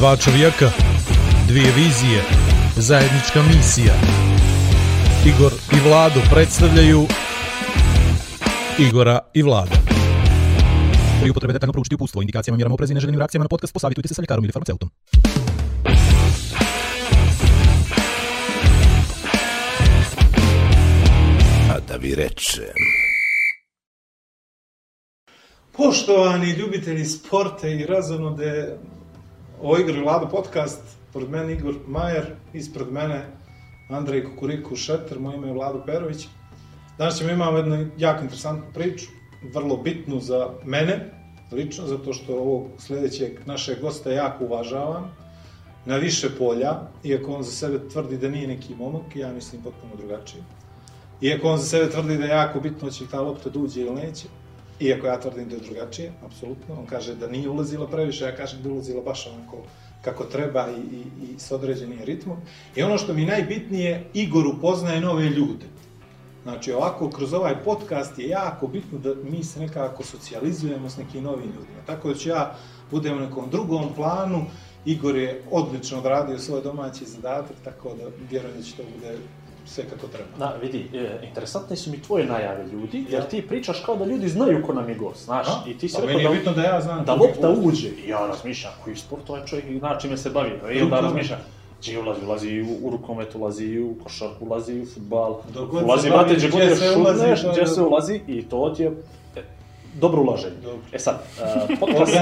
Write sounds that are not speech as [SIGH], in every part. Dva čovjeka, dvije vizije, zajednička misija. Igor i Vladu predstavljaju Igora i Vlada. Pri upotrebe detaljno proučiti upustvo, indikacijama, mjerama oprezi i neželjenim reakcijama na podcast posavitujte se sa ljekarom ili farmaceutom. A da vi rečem... Poštovani ljubitelji sporta i razonode o igri Igor Vlado podcast, pored mene Igor Majer, ispred mene Andrej Kukuriku Šeter, moje ime je Vlado Perović. Danas ćemo imamo jednu jako interesantnu priču, vrlo bitnu za mene, lično, zato što ovog sljedećeg našeg gosta jako uvažavam, na više polja, iako on za sebe tvrdi da nije neki momak, ja mislim potpuno drugačije. Iako on za sebe tvrdi da je jako bitno će ta lopta duđe ili neće, iako ja tvrdim da je drugačije, apsolutno. On kaže da nije ulazilo previše, ja kažem da je ulazila baš onako kako treba i, i, i s određenim ritmom. I ono što mi najbitnije, Igor upoznaje nove ljude. Znači ovako, kroz ovaj podcast je jako bitno da mi se nekako socijalizujemo s nekim novim ljudima. Tako da ću ja budem u nekom drugom planu, Igor je odlično odradio svoj domaći zadatak, tako da vjerujem da će to bude sve kako treba. Da, vidi, e, interesantne su mi tvoje najave ljudi, jer ti pričaš kao da ljudi znaju ko nam je gost, znaš, i ti si pa rekao da, bitno da, ja znam da lopta uđe. ja razmišljam, koji sport ovaj čovjek zna čime se bavi, i e, onda razmišljam. Gdje ulazi, ulazi u, u rukomet, ulazi u košarku, ulazi u futbal, ulazi mate gdje je gdje se ulazi i to ti je e, dobro ulaženje. Dobro. E sad, uh, podcast...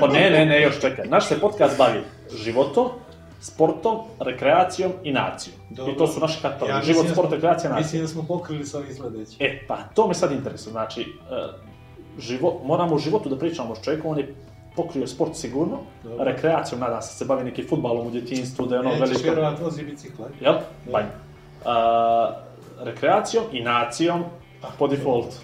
pa ne, ne, ne, još čekaj. Naš se podcast bavi životom, sportom, rekreacijom i nacijom. I to su naše kategorije. Život, sport, rekreacija, nacija. Mislim da smo pokrili sa ovim E, pa to me sad interesuje. Znači, e, živo, moramo u životu da pričamo s čovjekom, on je pokrio sport sigurno, Dobro. rekreacijom, nadam se, se bavi neki futbalom u djetinstvu, da je ono veliko... Nećeš vozi bicikla. Jel? rekreacijom i nacijom, pa, po default.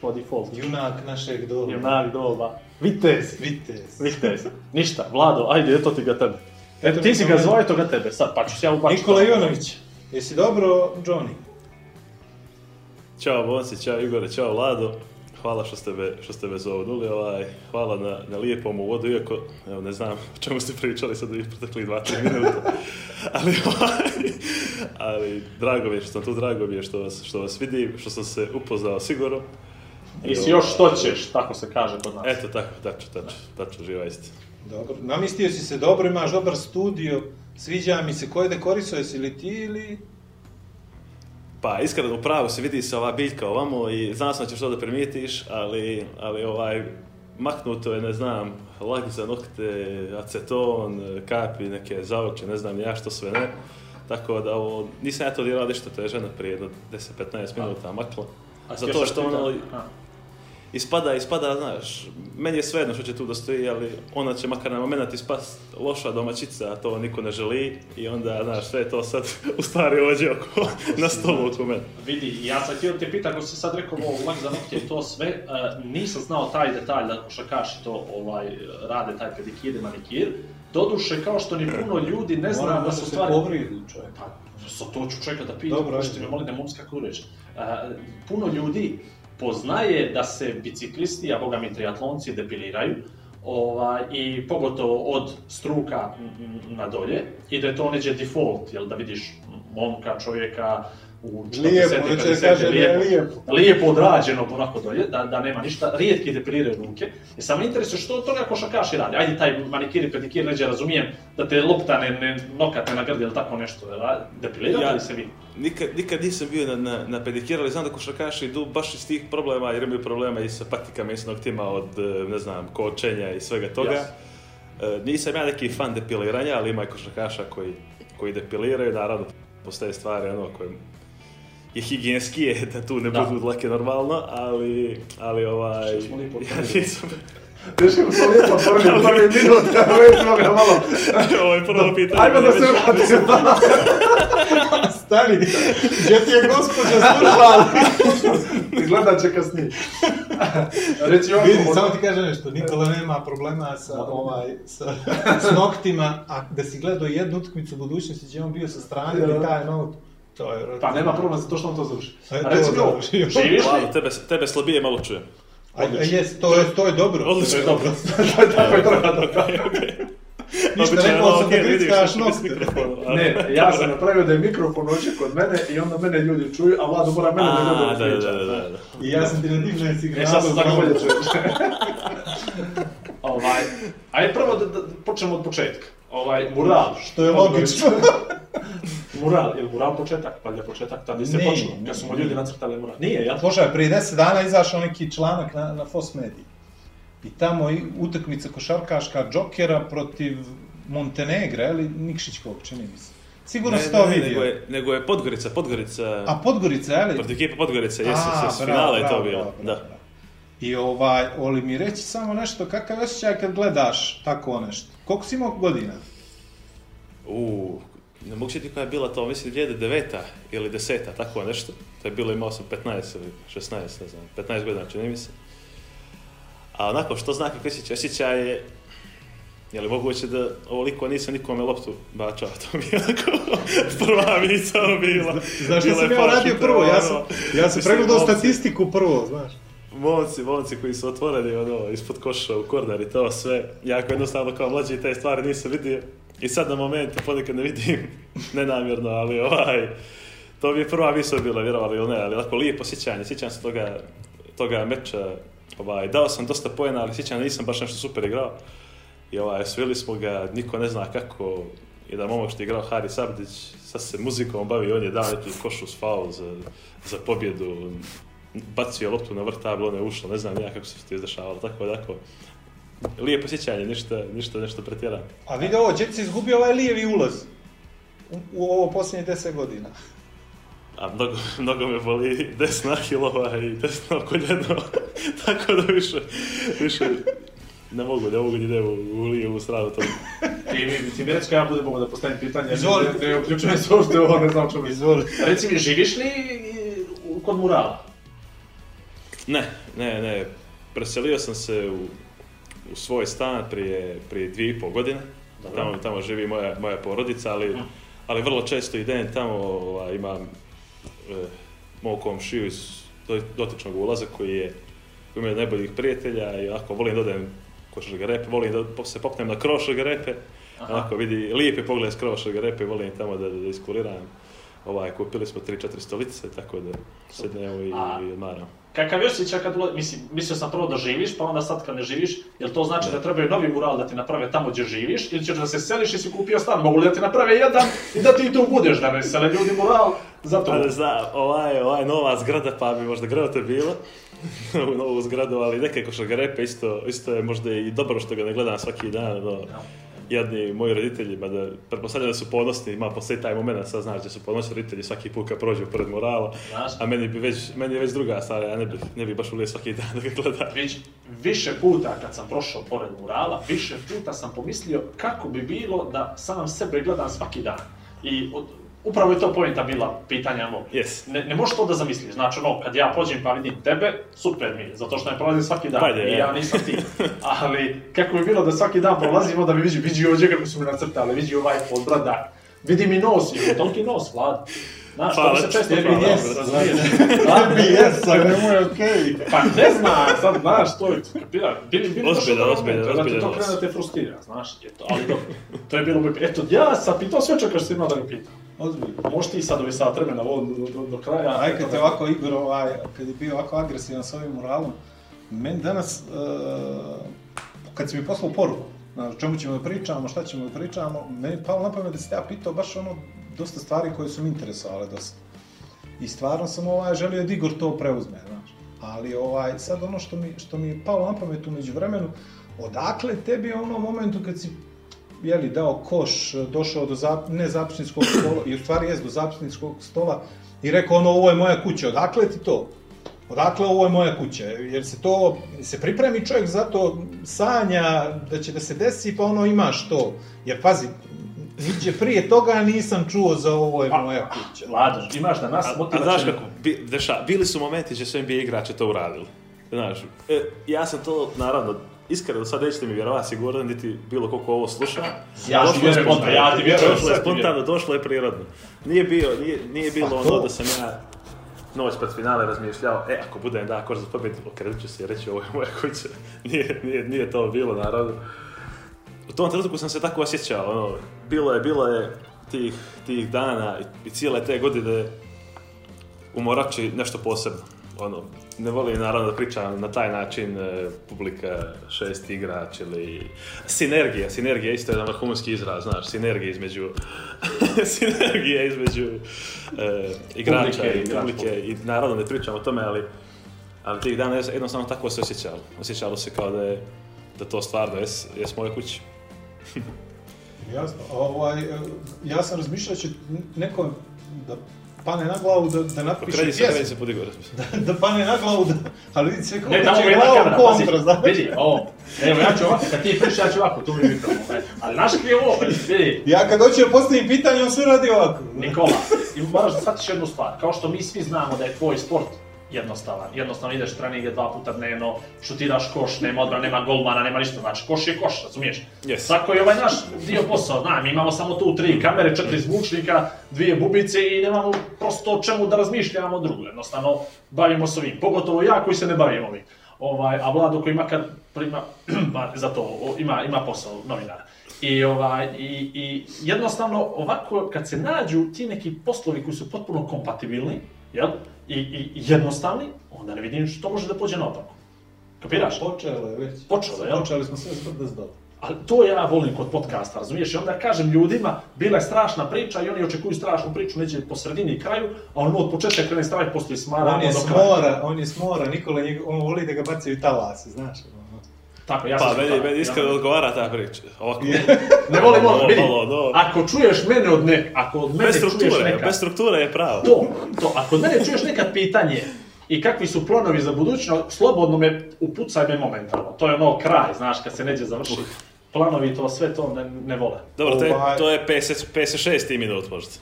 Po default. Junak našeg doba. Junak doba. Vitez. Vitez. Vitez. Ništa, Vlado, ajde, eto ti ga tebe. Eto, ti si ga zove, to ga tebe, sad, pa ću se ja ubačiti. Nikola Ivanović, jesi dobro, Johnny? Ćao Bonci, ćao Igore, ćao Lado. Hvala što ste me, što ste me zovnuli, ovaj, hvala na, na lijepom uvodu, iako evo, ne znam o čemu ste pričali sad u protekli 2-3 minuta. [LAUGHS] ali, ovaj, ali drago mi je što sam tu, drago mi je što vas, što vas vidim, što sam se upoznao sigurno. I si ovaj, još što ćeš, tako se kaže kod nas. Eto, tako, tačno, tačno, tačno, živa istina. Dobro, namistio si se dobro, imaš dobar studio, sviđa mi se, koje dekorisuje si, li ti ili... Pa iskreno pravo se vidi se ova biljka ovamo i znam sam da ćeš to da primijetiš, ali, ali ovaj, maknuto je, ne znam, lak za nokte, aceton, kapi, neke zaoče, ne znam ja što sve ne. Tako da ovo, nisam ja to dirao ništa, to je žena prije 10-15 minuta makla. A zato što ono, ispada, ispada, znaš, meni je jedno što će tu da stoji, ali ona će makar na moment ispast loša domaćica, a to niko ne želi i onda, znaš, sve je to sad u stvari ođe oko, [LAUGHS] na stolu oko Vidi, ja sam htio te pitan, ako si sad rekao ovo, uvek za nokte to sve, e, nisam znao taj detalj da šakaši to ovaj, rade taj pedikir i manikir, Doduše, kao što ni puno ljudi ne zna da su stvari... povrijedili čovjek. Pa, to ću da pitam, Dobro, molim da kako e, puno ljudi poznaje da se biciklisti, a boga mi triatlonci, depiliraju, ovaj, i pogotovo od struka na dolje, i da je to neđe default, jel da vidiš momka, čovjeka, u lijepo, kaže, lijepo, lijepo. lijepo odrađeno, onako dolje, da, da nema ništa, rijetki depiliraju ruke. I e, sam interesuje što to šakaš i radi. Ajde, taj manikir i pedikir neđe razumijem da te lopta ne, ne nokate na grdi ili tako nešto, Depiliraju ja, se vi? Nikad, nikad nisam bio na, na, na pedikir, ali znam da košarkaši idu baš iz tih problema, jer imaju problema i sa patikama i tima od, e, ne znam, kočenja i svega toga. Yes. E, nisam ja neki fan depiliranja, ali ima i košarkaša koji, koji depiliraju, naravno. Postoje stvari ono koje je higijenski je da tu ne budu dlake normalno, ali, ali ovaj... Što smo lijepo ja nisam... Teško smo lijepo prvi, prvi minut, već smo malo... Ovo prvo pitanje. Ajmo da se vratimo. [LAUGHS] Stani, gdje ti je gospođa služala? [LAUGHS] Izgleda će kasnije. Reći samo ti kažem nešto, Nikola nema problema sa, ovaj, sa, [LAUGHS] s noktima, a da si gledao jednu utakmicu budućnosti gdje on bio sa strane i taj not to Pa nema problema za to što on to završi. reci mi ovo, živiš li? Tebe, tebe slabije malo čujem. A, jes, to, je, to je dobro. Odlično. [LAUGHS] je dobro. [LAUGHS] Tako je treba da Ništa, rekao sam da grickaš nokte. Ne, ja sam napravio da je mikrofon ođe kod mene i onda mene ljudi čuju, a Vlado mora mene da gleda da, I ja sam ti na divne signale. E sad sam tako bolje čuješ. [LAUGHS] Ovaj, ajde prvo da počnemo od početka. Ovaj, mural. Što je logično. [LAUGHS] mural, je mural početak, pa je početak, tad nije, počelo, kad su ljudi nacrtali mural. Nije, ja. je, prije 10 dana izašao neki članak na, na Fos Mediji. I tamo je utakmica košarkaška Džokera protiv Montenegra, ili Nikšićkog, čini mi se. Sigurno si to ne, Nego je, nego je Podgorica, Podgorica. A Podgorica, ali. Protiv ekipa Podgorica, jesi, s finala je to bilo. Da. I ovaj, oli mi reći samo nešto, kakav osjećaj kad gledaš tako nešto? Koliko si imao godina? U, ne mogu sjetiti koja je bila to, mislim 2009 ili 10 tako nešto. To je bilo, imao sam 15 ili 16, ne znam, 15 godina čini mi se. A onako, što znaki, i osjećaj? je, je li moguće da ovoliko nisam nikome loptu bačao, [LAUGHS] to mi je onako prva misla bila. Znaš što sam ja radio prvo, ja sam, ja sam ono. pregledao statistiku prvo, znaš momci, momci koji su otvoreni ono, ispod koša u korner i to sve. Jako jednostavno kao mlađi te stvari nisam vidio. I sad na momente ponekad ne vidim, [LAUGHS] nenamjerno, ali ovaj, to bi je prva misla bila, vjerovali ili ne, ali lako lijepo sjećanje, sjećam se toga, toga meča, ovaj, dao sam dosta pojena, ali sjećam nisam baš nešto super igrao. I ovaj, svili smo ga, niko ne zna kako, i da momak što je igrao Hari Sabdić, sad se muzikom bavi, on je dao neki košu s faul za, za pobjedu, bacio loptu na vrt table, ona je ušlo, ne znam ja kako se to izdešavalo, tako da, tako. Lijepo sjećanje, ništa, ništa, nešto pretjera. A vidi ovo, Jetsi izgubio ovaj lijevi ulaz u, ovo posljednje deset godina. A mnogo, mnogo me boli desna hilova i desno koljeno, [LAUGHS] tako da više, više ne mogu, ne mogu ide u, u lijevu stranu to. Ti mi, ti mi reći kada ja budem mogu da postavim pitanje, Izvoli. ne, ne uključujem se uopšte ovo, ne znam čemu. Izvoli. Reci mi, živiš li e, kod murala? Ne, ne, ne. Preselio sam se u, u svoj stan prije, prije dvije i pol godine. Tamo, tamo živi moja, moja porodica, ali, ali vrlo često idem tamo, ova, imam e, komšiju iz dotičnog ulaza koji je koji ima najboljih prijatelja i ako volim da odem repe, volim da se popnem na repe ako vidi lijepi pogled s repe volim tamo da, da ovaj, kupili smo 3-4 stolice, tako da se i, i odmaramo. Kakav je osjećaj kad ulazi, mislim, mislio sam prvo da živiš, pa onda sad kad ne živiš, jel to znači da, da trebaju novi mural da ti naprave tamo gdje živiš, ili ćeš da se seliš i si kupio stan, mogu li da ti naprave jedan i da ti tu budeš, da ne sele ljudi mural, zato... Pa ne znam, ovaj, ovaj nova zgrada, pa bi možda te bilo. [LAUGHS] u novu zgradu, ali nekako što ga isto, isto je možda i dobro što ga ne gledam svaki dan, no. Jedni moji roditelji, mada pretpostavljam da su ponosni, ima poslije taj moment, sad znaš da su ponosni roditelji svaki put kad prođu pored morala, a meni, bi već, meni je već druga stvar, ja ne bi, ne bi baš ulio svaki dan da ga Već više puta kad sam prošao pored murala, više puta sam pomislio kako bi bilo da sam sebe gledam svaki dan. I od, Upravo je to pojenta bila pitanja mog. Yes. Ne, ne možeš to da zamisliš, znači ono, kad ja pođem pa vidim tebe, super mi je, zato što ne prolazim svaki dan i ja nisam ti. [LAUGHS] Ali kako bi bilo da svaki dan prolazimo da bi vidi, vidi ovdje kako su mi nacrtali, vidi ovaj podbradak, vidi mi nos, je toliki nos, vlad. Znaš, pa, se često tebi jes, Ne [LAUGHS] jes, a ne je okej. Pa ne znam, sad znaš, to je, kapira, bili, da ozbiljan, ozbiljan, znači, ozbiljan. To krene da te frustira, znaš, eto, ali dobro, to je bilo bi, eto, ja sam pitao sve čekar što imao da mi pitam. Ozbiljno. Možeš ti sad ovi sad vremena ovo do, do, do kraja. Aj, kad je ovako Igor, ovaj, kad je bio ovako agresivan s ovim moralom, meni danas, uh, kad si mi poslao poruku, o čemu ćemo da pričamo, šta ćemo da pričamo, meni palo na pamet da si ja pitao baš ono dosta stvari koje su mi interesovale dosta. I stvarno sam ovaj, želio da Igor to preuzme, znaš. Ali ovaj, sad ono što mi, što mi je palo na pamet umeđu vremenu, odakle tebi ono u onom momentu kad si jeli, dao koš, došao do zap, stola, i u stvari do zapisničkog stola, i rekao ono, ovo je moja kuća, odakle ti to? Odakle ovo je moja kuća? Jer se to, se pripremi čovjek za to, sanja da će da se desi, pa ono imaš to. Jer pazi, Viđe, prije toga nisam čuo za ovo je pa, moja kuća. Lada, imaš da nas motivaciju. A znaš kako, bili su momenti gdje su NBA igrače to uradili. Znaš, e, ja sam to, naravno, iskreno, sad nećete mi vjerovati sigurno, niti bilo koliko ovo sluša. Ja ti vjerujem, spontano, ja ti vjerujem. Došlo je spontano, došlo je prirodno. Nije, bio, nije, nije pa bilo ono da sam ja noć pred finale razmišljao, e, ako budem da koš za okrenut ću se i reći ovo je moja kuća. [LAUGHS] Nije, nije, nije to bilo, naravno u tom trenutku sam se tako osjećao, ono, bilo je, bilo je tih, tih dana i, cijele te godine u Morači nešto posebno. Ono, ne volim naravno da pričam na taj način e, publika šest igrač ili sinergija, sinergija isto je jedan vrhunski izraz, znaš, sinergija između [LAUGHS] sinergija između e, igrača i publike i naravno ne pričam o tome, ali ali tih dana jednostavno tako se osjećalo. Osjećalo se kao da je da to stvarno jes, jes moje kući. [LAUGHS] Jasno. Ovaj, e, ja sam razmišljao da će neko da pane na glavu da, da napiše pjesmu. se, kredi se [LAUGHS] da, da pane na glavu da, ali vidi sve kako ne, će glavu kontra, znaš. Vidi, ovo, evo ja ću ovako, kad ti priš, ja ću ovako, tu mi mikrofon, ali znaš kri je ovo, vidi. Ja kad hoću da postavim pitanje, on sve radi ovako. Nikola, i moraš da shvatiš jednu stvar, kao što mi svi znamo da je tvoj sport jednostavan. Jednostavno ideš treninge dva puta dnevno, šutiraš koš, nema odbrana, nema golmana, nema ništa, znači koš je koš, razumiješ? Yes. Tako je ovaj naš dio posao, znam, imamo samo tu tri kamere, četiri zvučnika, dvije bubice i nemamo prosto o čemu da razmišljamo drugo, jednostavno bavimo se ovim, pogotovo ja koji se ne bavim ovim. Ovaj, a Vlado koji ima prima, [CLEARS THROAT] za to, ima, ima posao novinara. I, ovaj, i, I jednostavno ovako kad se nađu ti neki poslovi koji su potpuno kompatibilni, jel? I, i jednostavni, onda ne vidim što može da pođe naopako. Kapiraš? Počelo je već. Počelo, jel? Počeli smo sve s Ali to ja volim kod podcasta, razumiješ? I onda kažem ljudima, bila je strašna priča i oni očekuju strašnu priču, neće po sredini i kraju, a on od početka krene strah, postoji smara, on je ono smora, on je smora, Nikola, on voli da ga bacaju talase, znaš. Ono. Tako, ja pa sam pa, meni, iskreno odgovara ta priča. Ovako. ne volim ovo, vidi. Ako čuješ mene od nek, ako od mene bez čuješ neka... Bez strukture je pravo. To, to. Ako od mene čuješ nekad pitanje i kakvi su planovi za budućnost, slobodno me upucaj me momentalno. To je ono kraj, znaš, kad se neđe završiti. Planovi to, sve to ne, ne vole. Dobro, to je, ovaj- to je 56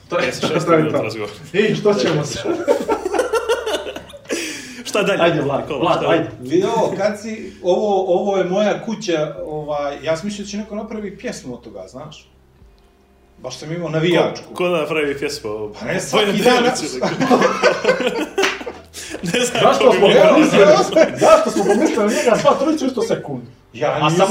to je 56 minuta razgovor. I što ćemo sad? [LAUGHS] šta dalje? Ajde, Vlad, Vlad, ajde. Vidio, kad si, ovo, ovo je moja kuća, ovaj, ja sam mislio da će neko napravi pjesmu od toga, znaš? Baš sam imao navijačku. Ko, ko da napravi pjesmu? Pa ne, svaki dan. [LAUGHS] [LAUGHS] zašto smo pomislili, zašto smo pomislili njega sva trojica isto sekund. Ja nisam,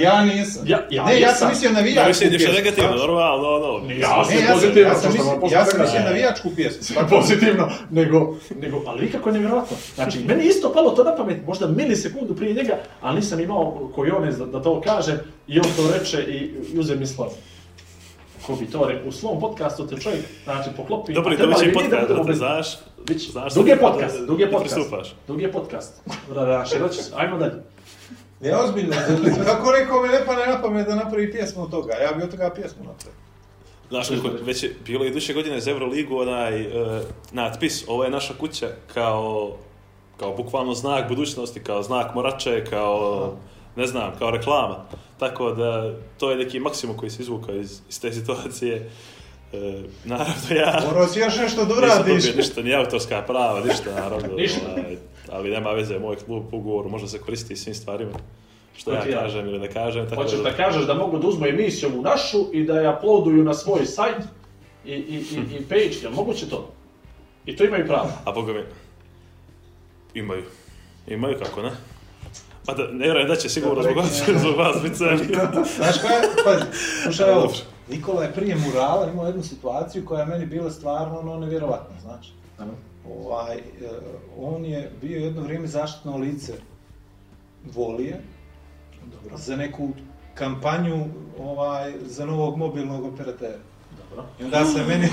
Ja nisam. Ja, ne, ja sam mislio navijačku pjesmu. Ono- ono- ja mislim, negativno, normalno, ono. ja sam Ja sam, mislio na mislio navijačku pjesmu. [LAUGHS] Pozitivno, nego, nego, ali nikako nevjerojatno. Znači, [LAUGHS] meni isto palo to na pamet, možda milisekundu prije njega, ali nisam imao kojones da to kaže i on to reče i uze mi slavu ko bi to rekao, u svom podcastu te čovjek, znači, poklopi... Dobro, to već je podcast, da te znaš, Bić, znaš dug je podcast, dug je podcast, dug je podcast, raširat da se, ajmo dalje. Ne, ozbiljno, kako rekao mi ne pa ne napamet da napravi pjesmu od toga, ja bi od toga pjesmu napravio. Znaš kako, već je bilo iduće godine za Euroligu onaj uh, natpis, ovo je naša kuća, kao, kao bukvalno znak budućnosti, kao znak morače, kao ne znam, kao reklama. Tako da, to je neki maksimum koji se izvuka iz, iz te situacije. E, naravno ja... Morao si još nešto ništa, ni autorska prava, ništa naravno. [LAUGHS] Ovaj, ali, nema veze, moj klub u govoru može se koristiti svim stvarima. Što ja kažem ili ne kažem. Tako Hoćeš da... da kažeš da mogu da uzmu emisiju u našu i da je uploaduju na svoj sajt i, i, i, i [LAUGHS] page, moguće to? I to imaju pravo. A boga mi... Imaju. Imaju, kako ne? Pa da, ne vjerujem da će sigurno zbog vas, zbog vas biti Znaš koja je, slušaj Nikola je prije murala imao jednu situaciju koja je meni bila stvarno ono nevjerovatna, znači. Ovaj, e, on je bio jedno vrijeme zaštitno lice Volije, Dobro. za neku kampanju ovaj, za novog mobilnog operatera. Dobro. I onda se meni...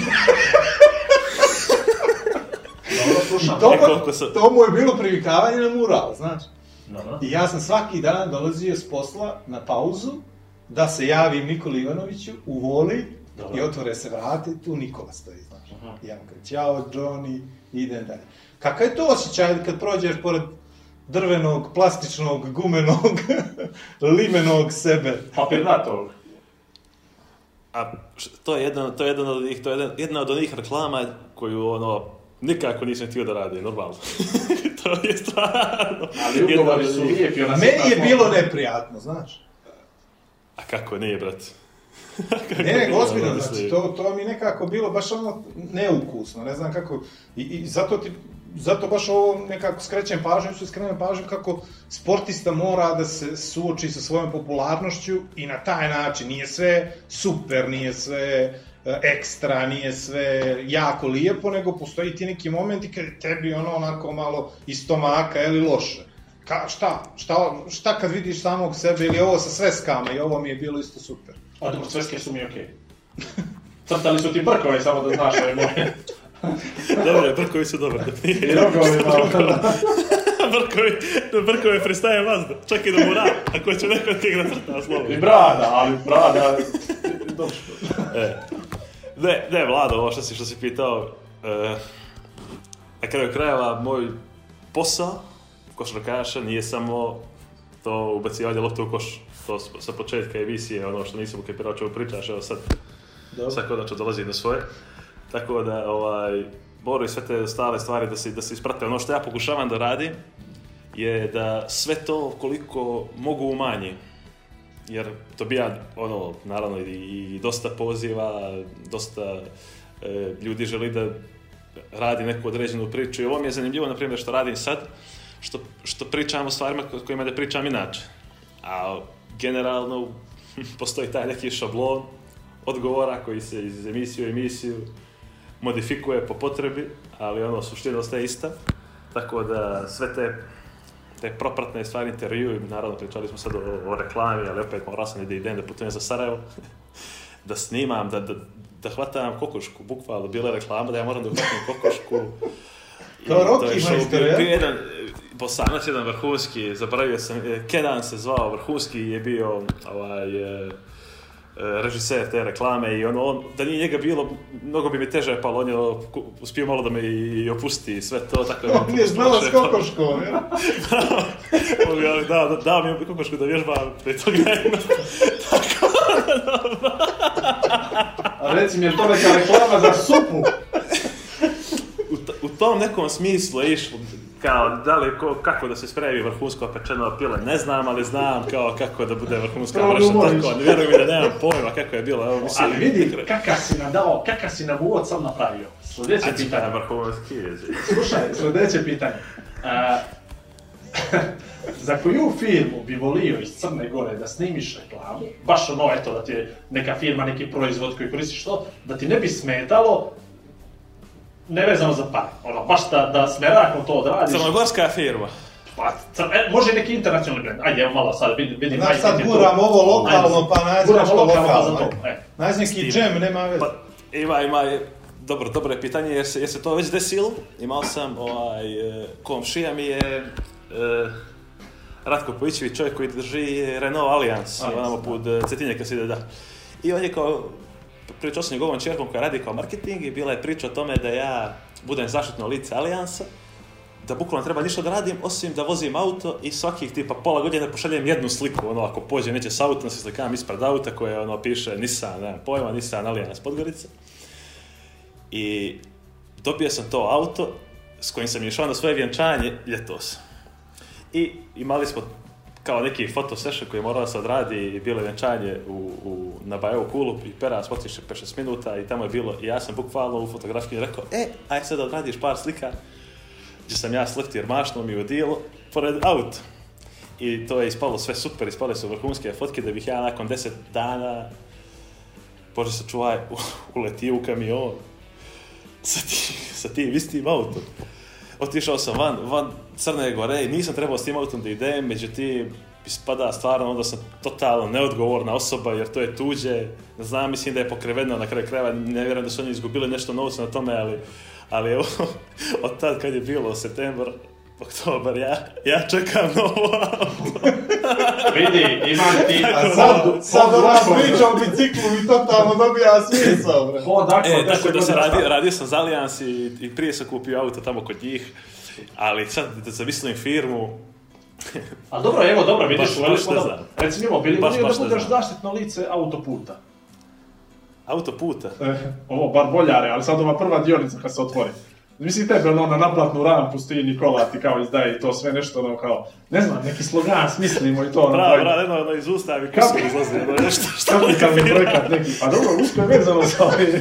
[LAUGHS] Dobro, slušam. To, e, to mu je bilo privikavanje na mural, znači. I ja sam svaki dan dolazio s posla na pauzu da se javi Nikoli Ivanoviću, u voli i otvore se vrate, tu Nikola stoji, znaš. ja mu ćao Johnny, idem dalje. Kakav je to osjećaj kad prođeš pored drvenog, plastičnog, gumenog, [LAUGHS] limenog sebe? Papirnatog. A to je to jedna od onih reklama koju ono, Nikako nisam htio da radi, normalno. [LAUGHS] to je stvarno. Ali su Meni je bilo neprijatno, znaš. A kako nije, brat? [LAUGHS] ne, ne, znači, to, to mi nekako bilo baš ono neukusno, ne znam kako, i, i zato ti, zato baš ovo nekako skrećem pažnju, su skrenem pažnju kako sportista mora da se suoči sa svojom popularnošću i na taj način nije sve super, nije sve E, ekstra, nije sve jako lijepo, nego postoji ti neki momenti kad tebi ono onako malo iz stomaka ili loše. Ka, šta, šta, šta kad vidiš samog sebe ili ovo sa sveskama i ovo mi je bilo isto super. A dobro, sveske su mi okej. Okay. Crtali su ti brkove, samo da znaš ove moje. Dobro, brkovi su dobro. I rokovi malo. [LAUGHS] brkovi, brkovi prestaje vazda. Čak i do mora, ako će neko ti njega I brada, ali brada... Dobro. E. Ne, ne, Vlado, ovo što si, što si pitao, e, na kraju krajeva moj posao košarkaša nije samo to ubacivanje lopte u koš. To sa početka emisije, ono što nisam ukepirao čemu pričaš, evo sad, sad sad konačno dolazi na svoje. Tako da, ovaj, i sve te stale stvari da se, da se isprate. Ono što ja pokušavam da radim je da sve to koliko mogu umanjim jer dobija ono, naravno i, i dosta poziva, dosta e, ljudi želi da radi neku određenu priču i ovo mi je zanimljivo, na primjer, što radim sad, što, što pričam o stvarima kojima da pričam inače. A generalno [LAUGHS] postoji taj neki šablon odgovora koji se iz emisije u emisiju modifikuje po potrebi, ali ono, suština ostaje ista. Tako da sve te te propratne stvari intervju naravno pričali smo sad o, o reklami, ali opet morao sam da idem da putujem za Sarajevo, [LAUGHS] da snimam, da, da, da hvatam kokošku, bukvalno bila reklama da ja moram da hvatam kokošku. [LAUGHS] Kao Rocky majster, jedan, bosanac jedan vrhunski, zaboravio sam, eh, Kedan se zvao, vrhunski je bio ovaj, eh, E, režiser te reklame i ono, on, da nije njega bilo, mnogo bi mi teže palo, on je uspio malo da me i opusti sve to, tako da... [LAUGHS] On je znala s kokoškom, jel? [LAUGHS] da, da, da, mi je kokošku da vježba pre toga [LAUGHS] tako A reci mi, je to neka reklama za supu? u, u tom nekom smislu je išlo, kao, da li, ko, kako da se spremi vrhunsko pečeno pile, ne znam, ali znam kao kako da bude vrhunska mrša, tako, ne vjerujem da nemam pojma kako je bilo, evo, mislim. Ali vidi, kakav si nam dao, kakav si nam uvod sam napravio. Sljedeće pitanje. vrhunski jezi. Slušaj, sljedeće pitanje. E, [LAUGHS] za koju firmu bi volio iz Crne Gore da snimiš reklamu, baš ono, eto, da ti je neka firma, neki proizvod koji koristiš to, da ti ne bi smetalo ne vezano za pare. Ono, baš da, da s nerakom to odradiš. Crnogorska firma. Pa, cr, e, može neki internacionalni brend. Ajde, evo malo sad vidim. vidim Znaš, sad guram ovo lokalno, pa najzim nešto lokalno. Pa za to, e. neki džem, nema veze. Pa, ima, ima, dobro, dobro je pitanje jer se, jer se to već desilo. Imao sam ovaj, e, komšija mi je e, Ratko Pojićević, čovjek koji drži Renault Alliance, onamo put e, Cetinjaka se ide, da. I on je kao pričao sam njegovom čerkom koja radi kao marketing i bila je priča o tome da ja budem zaštitno lice Alijansa, da bukvalno treba ništa da radim, osim da vozim auto i svakih tipa pola godine pošaljem jednu sliku, ono ako pođem neće s autom, se slikam ispred auta koje ono piše Nissan, ne pojma, Nissan Alijans Podgorica. I dobio sam to auto s kojim sam išao na svoje vjenčanje ljetos. I imali smo kao neki foto koji je morao se odradi i bilo je venčanje u, u, na Bajevu kulu i pera se 5 minuta i tamo je bilo, i ja sam bukvalno u fotografiji rekao, e, aj sad odradiš par slika gdje sam ja jer mašnom i u pored aut I to je ispalo sve super, ispale su vrhunske fotke da bih ja nakon 10 dana Bože se čuvaj, [LAUGHS] uletio u kamion sa, ti, sa tim istim autom otišao sam van, Crne Gore i nisam trebao s tim autom da idem, međutim, ispada stvarno, onda sam totalno neodgovorna osoba jer to je tuđe, znam, mislim da je pokreveno na kraju krajeva, ne vjerujem da su oni izgubili nešto novca na tome, ali, ali evo, [LAUGHS] od tad kad je bilo september oktobar, ja, ja čekam novo auto. Vidi, imam ti... A sad, sad ova priča biciklu i totalno dobija smisao, bre. e, tako dakle, dakle, da se radi, radio sam za Allianz i, i prije sam kupio auto tamo kod njih, ali sad da zamislim firmu, A dobro, evo, dobro, vidiš, baš, baš ne znam. Recimo, bili baš, baš da budeš zaštitno lice autoputa. Autoputa? E, ovo bar boljare, ali sad ova prva dionica kad se otvori. Mislim tebe ono na naplatnu rampu stoji Nikola ti kao izdaje to sve nešto ono kao, ne znam, neki slogan smislimo i to ono. Bravo, bravo, jedno ono iz usta mi kako izlazi ono nešto što mi projekat neki, pa dobro, usko je vezano sa ove. Ovaj-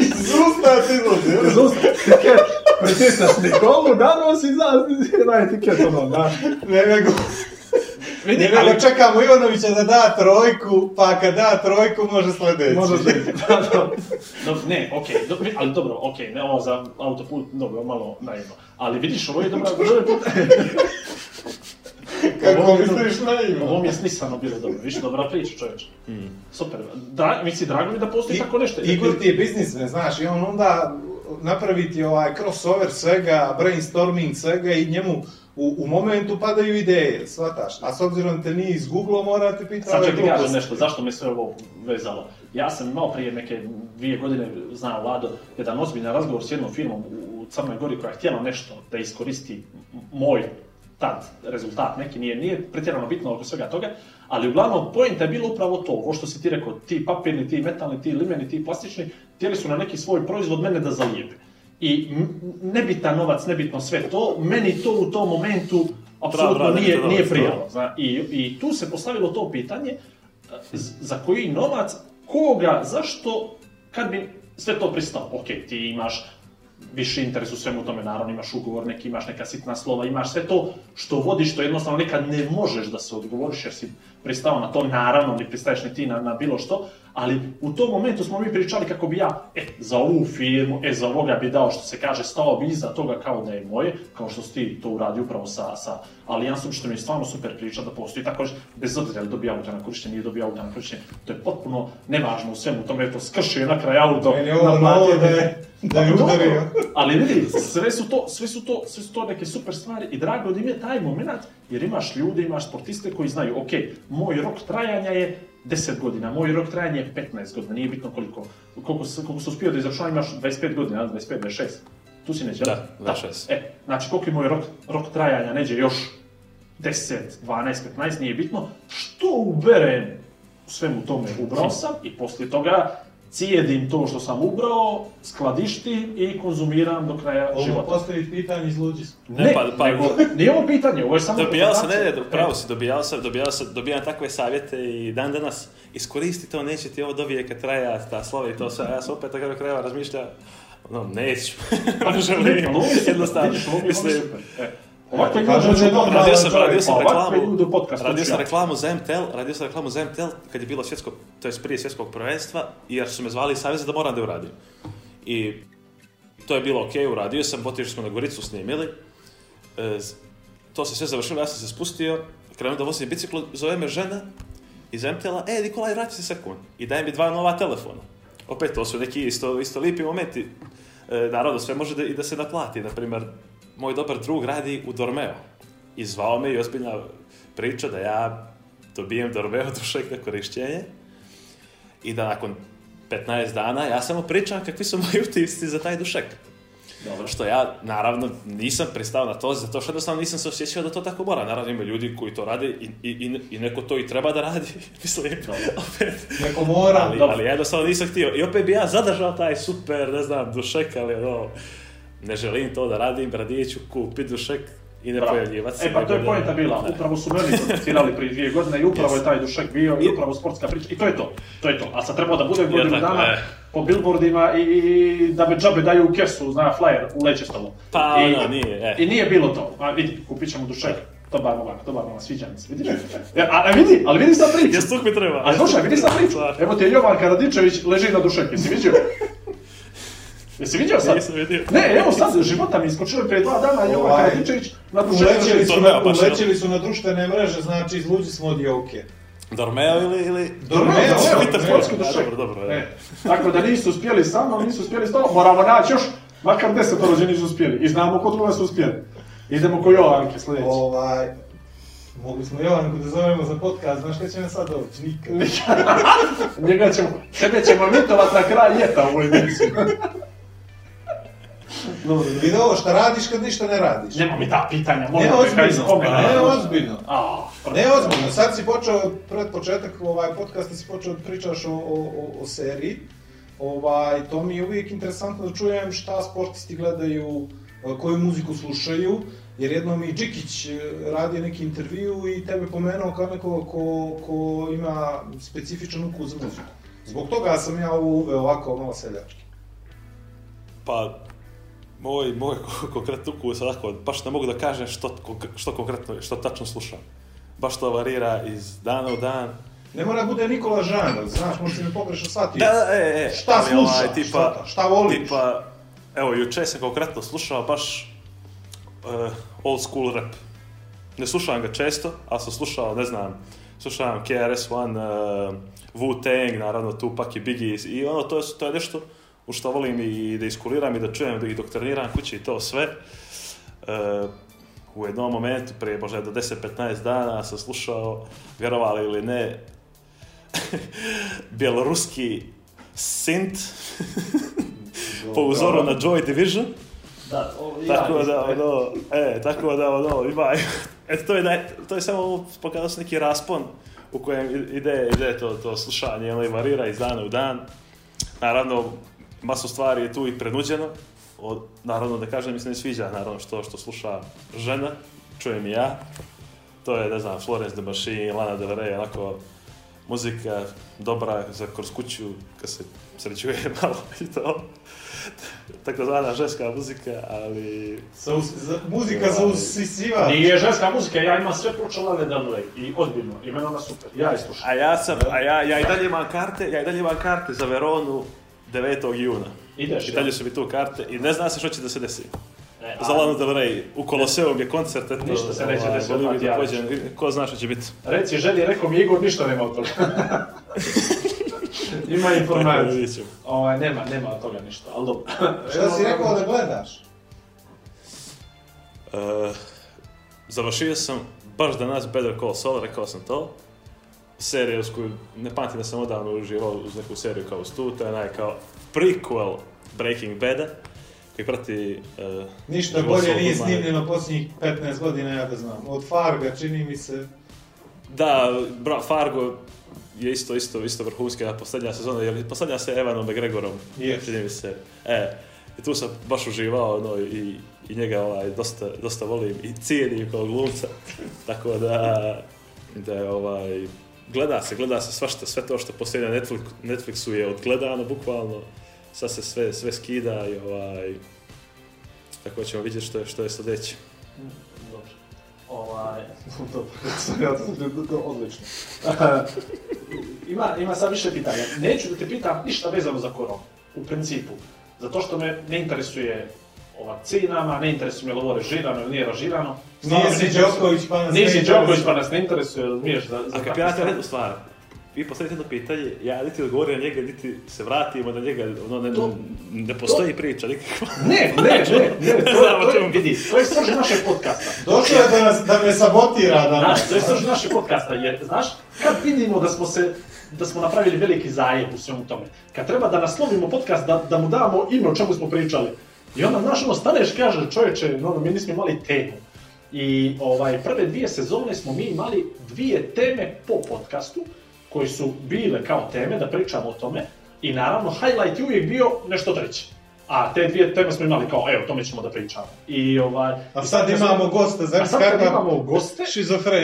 iz usta ti izlazi. Iz usta, tiket, pritisaš Nikolu, danos izlazi na etiket ono, da. Ne, nego, Vidi, ali... čekamo Ivanovića da da trojku, pa kad da trojku može sljedeći. Može sljedeći. no, [LAUGHS] ne, okej, ali dobro, okej, ne ovo za autoput, dobro, malo naivno. Ali vidiš, ovo je [LAUGHS] dobro, Kako misliš na Ovo mi je snisano bilo dobro, više dobra priča čovječe. Hmm. Super, da, misli, drago mi da postoji tako nešto. Igor ti je ne znaš, i on onda napraviti ovaj crossover svega, brainstorming svega i njemu u, u momentu padaju ideje, svataš. a s obzirom da te nije izguglo, morate pitati... Sad ću ti kažem nešto, zašto me sve ovo vezalo. Ja sam malo prije neke dvije godine, znao Lado, jedan ozbiljan razgovor s jednom firmom u Crnoj Gori koja je htjela nešto da iskoristi moj tad rezultat neki nije, nije pretjerano bitno oko svega toga, ali uglavnom pojenta je bilo upravo to, ovo što si ti rekao, ti papirni, ti metalni, ti limeni, ti plastični, htjeli su na neki svoj proizvod mene da zalijepe i nebitan novac, nebitno sve to, meni to u tom momentu apsolutno nije, nije prijalo. i, I tu se postavilo to pitanje, e, za koji novac, koga, zašto, kad bi sve to pristao, ok, ti imaš više interes u svemu tome, naravno imaš ugovor neki, imaš neka sitna slova, imaš sve to što vodiš, što jednostavno nekad ne možeš da se odgovoriš jer si pristao na to, naravno ne pristaješ ni ti na, na bilo što, ali u tom momentu smo mi pričali kako bi ja, e, za ovu firmu, e, za ovoga bi dao što se kaže, stao bi iza toga kao da je moje, kao što si ti to uradio upravo sa, sa Alijansom, što mi je stvarno super priča da postoji također, bez obzira li dobija auto na korištenje, nije dobija auto na to je potpuno nevažno u svemu tome, je to skršio na kraj auto, da Da Ali vidi, sve su, to, sve, su to, sve su neke super stvari i drago da im je taj moment, jer imaš ljude, imaš sportiste koji znaju, ok, moj rok trajanja je 10 godina, moj rok trajanja je 15 godina, nije bitno koliko, koliko, se uspio da izračunam, imaš 25 godina, 25, 26. Tu si neđe, da? Da, 26. E, znači koliko je moj rok, rok trajanja neđe još 10, 12, 15, nije bitno, što uberem u svemu tome ubrao [LAUGHS] sam i poslije toga cijedim to što sam ubrao, skladištim i konzumiram do kraja života. Ovo postoji pitanje iz luđiska. Ne, pa, pa, nego, nije ovo pitanje, ovo je samo... Dobijao sam, ne, ne, pravo si, e. dobijao sam, dobijao sam, dobijam takve savjete i dan danas iskoristi to, neće ti ovo do kad traja, ta slova i to sve, ja sam opet tako kraja razmišljao, no, neću, [LAUGHS] pa, ne želim, pa, jednostavno, mislim, e dobro radio sam, reklamu, radio sam reklamu za MTL, radio sam reklamu za MTL kad je bilo svjetsko, to je prije svjetskog prvenstva, jer su me zvali i da moram da je uradim. I to je bilo ok, uradio sam, otišli smo na Goricu, snimili. E, to se sve završilo, ja sam se spustio, krenuo da vozim biciklu, zove me žena iz MTL-a, e, Nikolaj, vrati se sekund. I daje mi dva nova telefona. Opet, to su neki isto, isto lipi momenti. E, naravno, sve može i da se naplati, na primjer, moj dobar drug radi u Dormeo. I zvao me i ozbiljna priča da ja dobijem Dormeo [LAUGHS] dušek na korišćenje i da nakon 15 dana ja samo pričam kakvi su moji [LAUGHS] utisci za taj dušek. Dobro. Što ja, naravno, nisam pristao na to, zato što jednostavno nisam se osjećao da to tako mora. Naravno, ima ljudi koji to radi i, i, i neko to i treba da radi, [LAUGHS] mislim, opet. Neko mora, ali, dobro. ali ja jednostavno nisam htio. I opet bi ja zadržao taj super, ne znam, dušek, ali ono, ne želim to da radim, radije ću dušek i ne pojavljivati se. E pa to je pojenta bila, upravo su meni komunicirali prije dvije godine i upravo je taj dušek bio i upravo sportska priča i to je to, to je to. A sad trebao da bude godinu dana po billboardima i, i da me džabe daju u kesu, zna, flyer, u s Pa ono, nije, e. I nije bilo to, a vidi, kupit ćemo dušek. to to bar ovako, sviđa mi se, vidiš? E, a, vidi, ali vidi sad priču. Jes mi treba. Ali slušaj, vidi sad priču. Evo ti je Jovan leži na dušek, jesi vidio? Jesi vidio sad? Nisam vidio. Ne, evo sad, života mi iskočili prije dva dana i ovaj Karadičević na ulećili su, na, društvene mreže, znači izluđi smo od Joke. Dormeo ili... ili... Dormeo, evo, Peter Polski dušek. Dobro, dobro, e, Tako da nisu uspjeli sa mnom, nisu uspjeli s tobom, moramo naći još makar deset rođeni nisu uspjeli. I znamo kod koga su uspjeli. Idemo ko Jovanke sljedeći. Ovaj, Mogli smo Jovanku da zovemo za podcast, znaš kada će me sad doći? Nikad. [LAUGHS] Nikad. Njega ćemo, tebe ćemo mitovat na kraj ljeta u ovoj emisiji. [LAUGHS] Vidi ovo šta radiš kad ništa ne radiš. Nema mi ta pitanja, molim ne ne ozbiljno. Ne ozbiljno, sad si počeo, pred početak ovaj podcasta si počeo pričaš o, seriji. Ovaj, to mi je uvijek interesantno da čujem šta sportisti gledaju, eh, koju muziku slušaju, jer jednom i Đikić eh, radio neki intervju i tebe pomenuo kao nekoga ko, ima specifičan ukus za muziku. Zbog toga sam ja ovo uveo ovako malo seljački. Pa, moj, moj konkretno sad tako, baš ne mogu da kažem što, što konkretno, što tačno slušam. Baš to varira iz dana u dan. Ne mora bude Nikola Žan, znaš, možda si mi pogrešno sati, Da, da, e, e. Šta ovaj, slušaš, ovaj, tipa, šta, šta voliš? Tipa, evo, juče sam konkretno slušao baš uh, old school rap. Ne slušavam ga često, ali sam slušao, ne znam, slušavam KRS-One, uh, e, Wu-Tang, naravno Tupac i Biggie, i ono, to je, to je nešto u što volim i da iskuliram i da čujem da i doktorniram kući i to sve. E, u jednom momentu, prije možda do 10-15 dana, sam slušao, vjerovali ili ne, [LAUGHS] bjeloruski sint [LAUGHS] po uzoru na Joy Division. Da, tako da, ono, e, tako da, ono, ima, [LAUGHS] eto, to je, to je samo pokazao neki raspon u kojem ide, ide to, to slušanje, ono, varira iz dana u dan. Naravno, masu stvari je tu i prenuđeno. Od, naravno da kažem mi se ne sviđa naravno što, što sluša žena, čujem i ja. To je, ne znam, Florence de Machine, Lana Del Rey, onako muzika dobra za kroz kuću kad se srećuje [LAUGHS] malo i to. Takozvana ženska muzika, ali... Sa za, muzika za usisiva. Nije ženska muzika, ja imam sve pročela nedavno i odbijno, i meni ona super, ja A ja sam, a ja, ja i dalje imam karte, ja i dalje imam karte za Veronu, 9. juna. Ideš, I dalje su mi tu karte i ne zna se što će da se desi. E, za Lana Del Rey, u Koloseum je koncert, eto, ništa se neće ovaj, desiti, da ko zna što će biti. Reci želi, rekao mi Igor, ništa nema od toga. [LAUGHS] Ima informaciju. Ovaj, nema, nema od toga ništa, ali dobro. Šta si rekao da gledaš? Uh, završio sam baš danas Better Call Saul, rekao sam to seriju s koju ne pamtim da sam odavno uživao uz neku seriju kao Stu, to je onaj kao prequel Breaking Bad koji prati... Uh, Ništa bolje nije snimljeno posljednjih 15 godina, ja da znam. Od Farga čini mi se... Da, bra, Fargo je isto, isto, isto vrhunska posljednja sezona, jer posljednja se Evanom McGregorom, yes. čini mi se. E, i tu sam baš uživao, ono, i, i njega ovaj, dosta, dosta volim i cijenim kao glumca, tako da, da je ovaj, gleda se, gleda se svašta, sve to što postoji na Netflix, Netflixu je odgledano bukvalno, sad se sve, sve skida i ovaj, tako ćemo vidjeti što je, što je sljedeće. Dobro. Ovaj, [LAUGHS] dobro, odlično. [LAUGHS] ima, ima sad više pitanja. Neću da te pitam ništa vezano za Korom, u principu, zato što me ne interesuje o vakcinama, ne interesuje me govore žirano ili nije ražirano. si Đoković pa nas Nisi Đoković pa nas ne interesuje, razumiješ? Za, za A kako ja te redu stvar, vi postavite jedno pitanje, ja niti odgovorim na njega, niti se vratimo na njega, ono ne, postoji priča nikakva. [LAUGHS] Ne, ne, ne, ne, [LAUGHS] ne to, To je srž naše podcasta. Došlo je da, nas, da me sabotira Da, Znaš, to je srž naše podcasta, jer znaš, kad vidimo da smo se da smo napravili veliki zajeb u svemu tome. Kad treba da naslovimo podcast, da, da mu damo ime o čemu smo pričali, i onda, znaš, ono, staneš, kažeš, čovječe, ono, mi nismo imali temu. I ovaj, prve dvije sezone smo mi imali dvije teme po podcastu, koji su bile kao teme, da pričamo o tome. I naravno, highlight je uvijek bio nešto treće. A te dvije teme smo imali kao, evo, tome ćemo da pričamo. I, ovaj, a sad, sad imamo sam, goste, znači sad kakva imamo goste,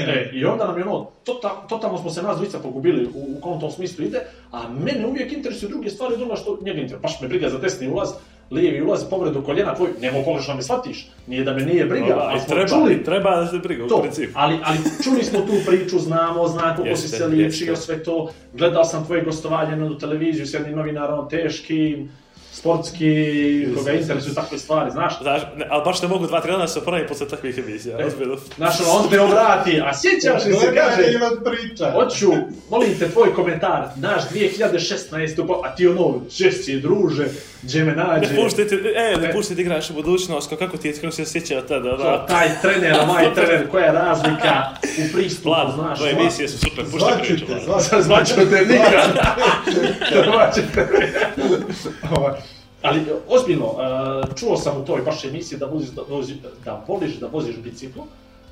e, I onda nam je ono, tota-, totalno smo se nas pogubili u, u kom tom smislu ide, a mene uvijek interesuju druge stvari druga što njega interesuje. Baš me briga za desni ulaz, lijevi ulaz, povredu koljena tvoj, nemo pogrešno me shvatiš, nije da me nije briga, no, ali smo treba, čuli. Treba da se briga, to, u principu. Ali, ali čuli smo tu priču, znamo, znam kako si se liječio, sve to, gledao sam tvoje gostovanje na televiziju s jednim novinarom teškim, sportski, koga interesuju takve stvari, znaš? Znaš, ali baš ne mogu dva, tri dana se opraviti posle takvih emisija, e, ozbiljno. Znaš, ono, on te obrati, a sjećaš li se, kaže, priča. hoću, molim te, tvoj komentar, naš 2016. a ti ono, češće, druže, gdje nađe. Ne pušti ti, e, ne e. pušti ti igraš u budućnost, kako ti je, kako se sjeća tada, da. Ono? Taj trener, maj trener, koja je razlika u pristupu, znaš. Tvoje ono? emisije su super, pušta priču. [LAUGHS] Ali ozbiljno, e, čuo sam u toj vašoj emisiji da, da, da voliš da voziš biciklo,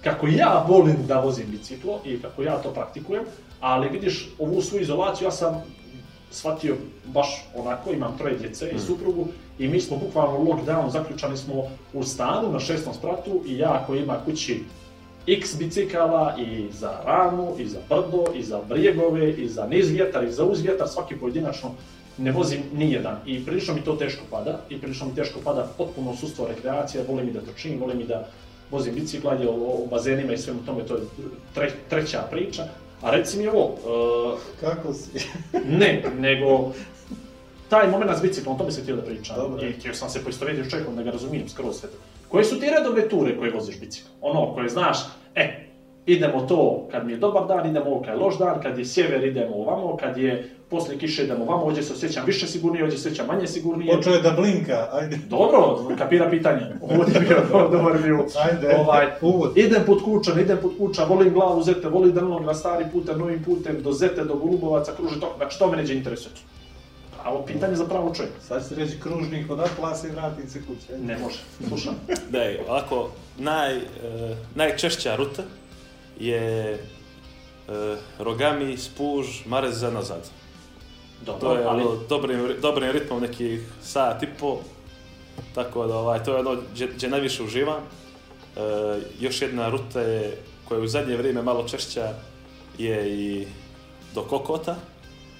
kako ja volim da vozim biciklo i kako ja to praktikujem, ali vidiš ovu svu izolaciju ja sam shvatio baš onako, imam troje djece i hmm. suprugu i mi smo bukvalno lockdown, zaključani smo u stanu na šestom spratu i ja koji ima kući x bicikala i za ranu, i za brdo, i za brijegove, i za niz vjetar, i za uz vjetar, svaki pojedinačno ne vozim ni jedan i prilično mi to teško pada i prilično mi teško pada potpuno sustvo rekreacija, volim mi da to činim volim i da vozim bicikla, o, o bazenima i svemu tome, to je treća priča. A reci mi ovo... E, Kako si? [LAUGHS] ne, nego taj moment s biciklom, o tome se htio da pričam. sam se poistovjetio s čovjekom da ga razumijem skroz sve Koje su ti redove ture koje voziš biciklom? Ono koje znaš, e, idemo to kad mi je dobar dan, idemo kad je loš dan, kad je sjever idemo ovamo, kad je poslije kiše idemo ovamo, ovdje se osjećam više sigurnije, ovdje se osjećam manje sigurnije. Počeo je da blinka, ajde. Dobro, kapira pitanje. Ovo je bio dobar, Ajde, ovaj, uvod. Idem put kućan, idem put kuća, volim glavu zete, volim drnog na stari putem, novim putem, do zete, do Golubovaca, kruži to, znači to me neđe interesuje. A ovo pitanje za pravo čovjek. Sad se reći kružnik od Atlasa i vratim se kuće. Ne može, slušam. Daj, ovako, naj, eh, najčešća ruta je e, Rogami, Spuž, Marez za nazad. Dobro, to je ali... dobrim, ono dobrim ritmom nekih sat i pol Tako da ovaj, to je ono gdje najviše uživam. E, još jedna ruta je, koja je u zadnje vrijeme malo češća je i do Kokota.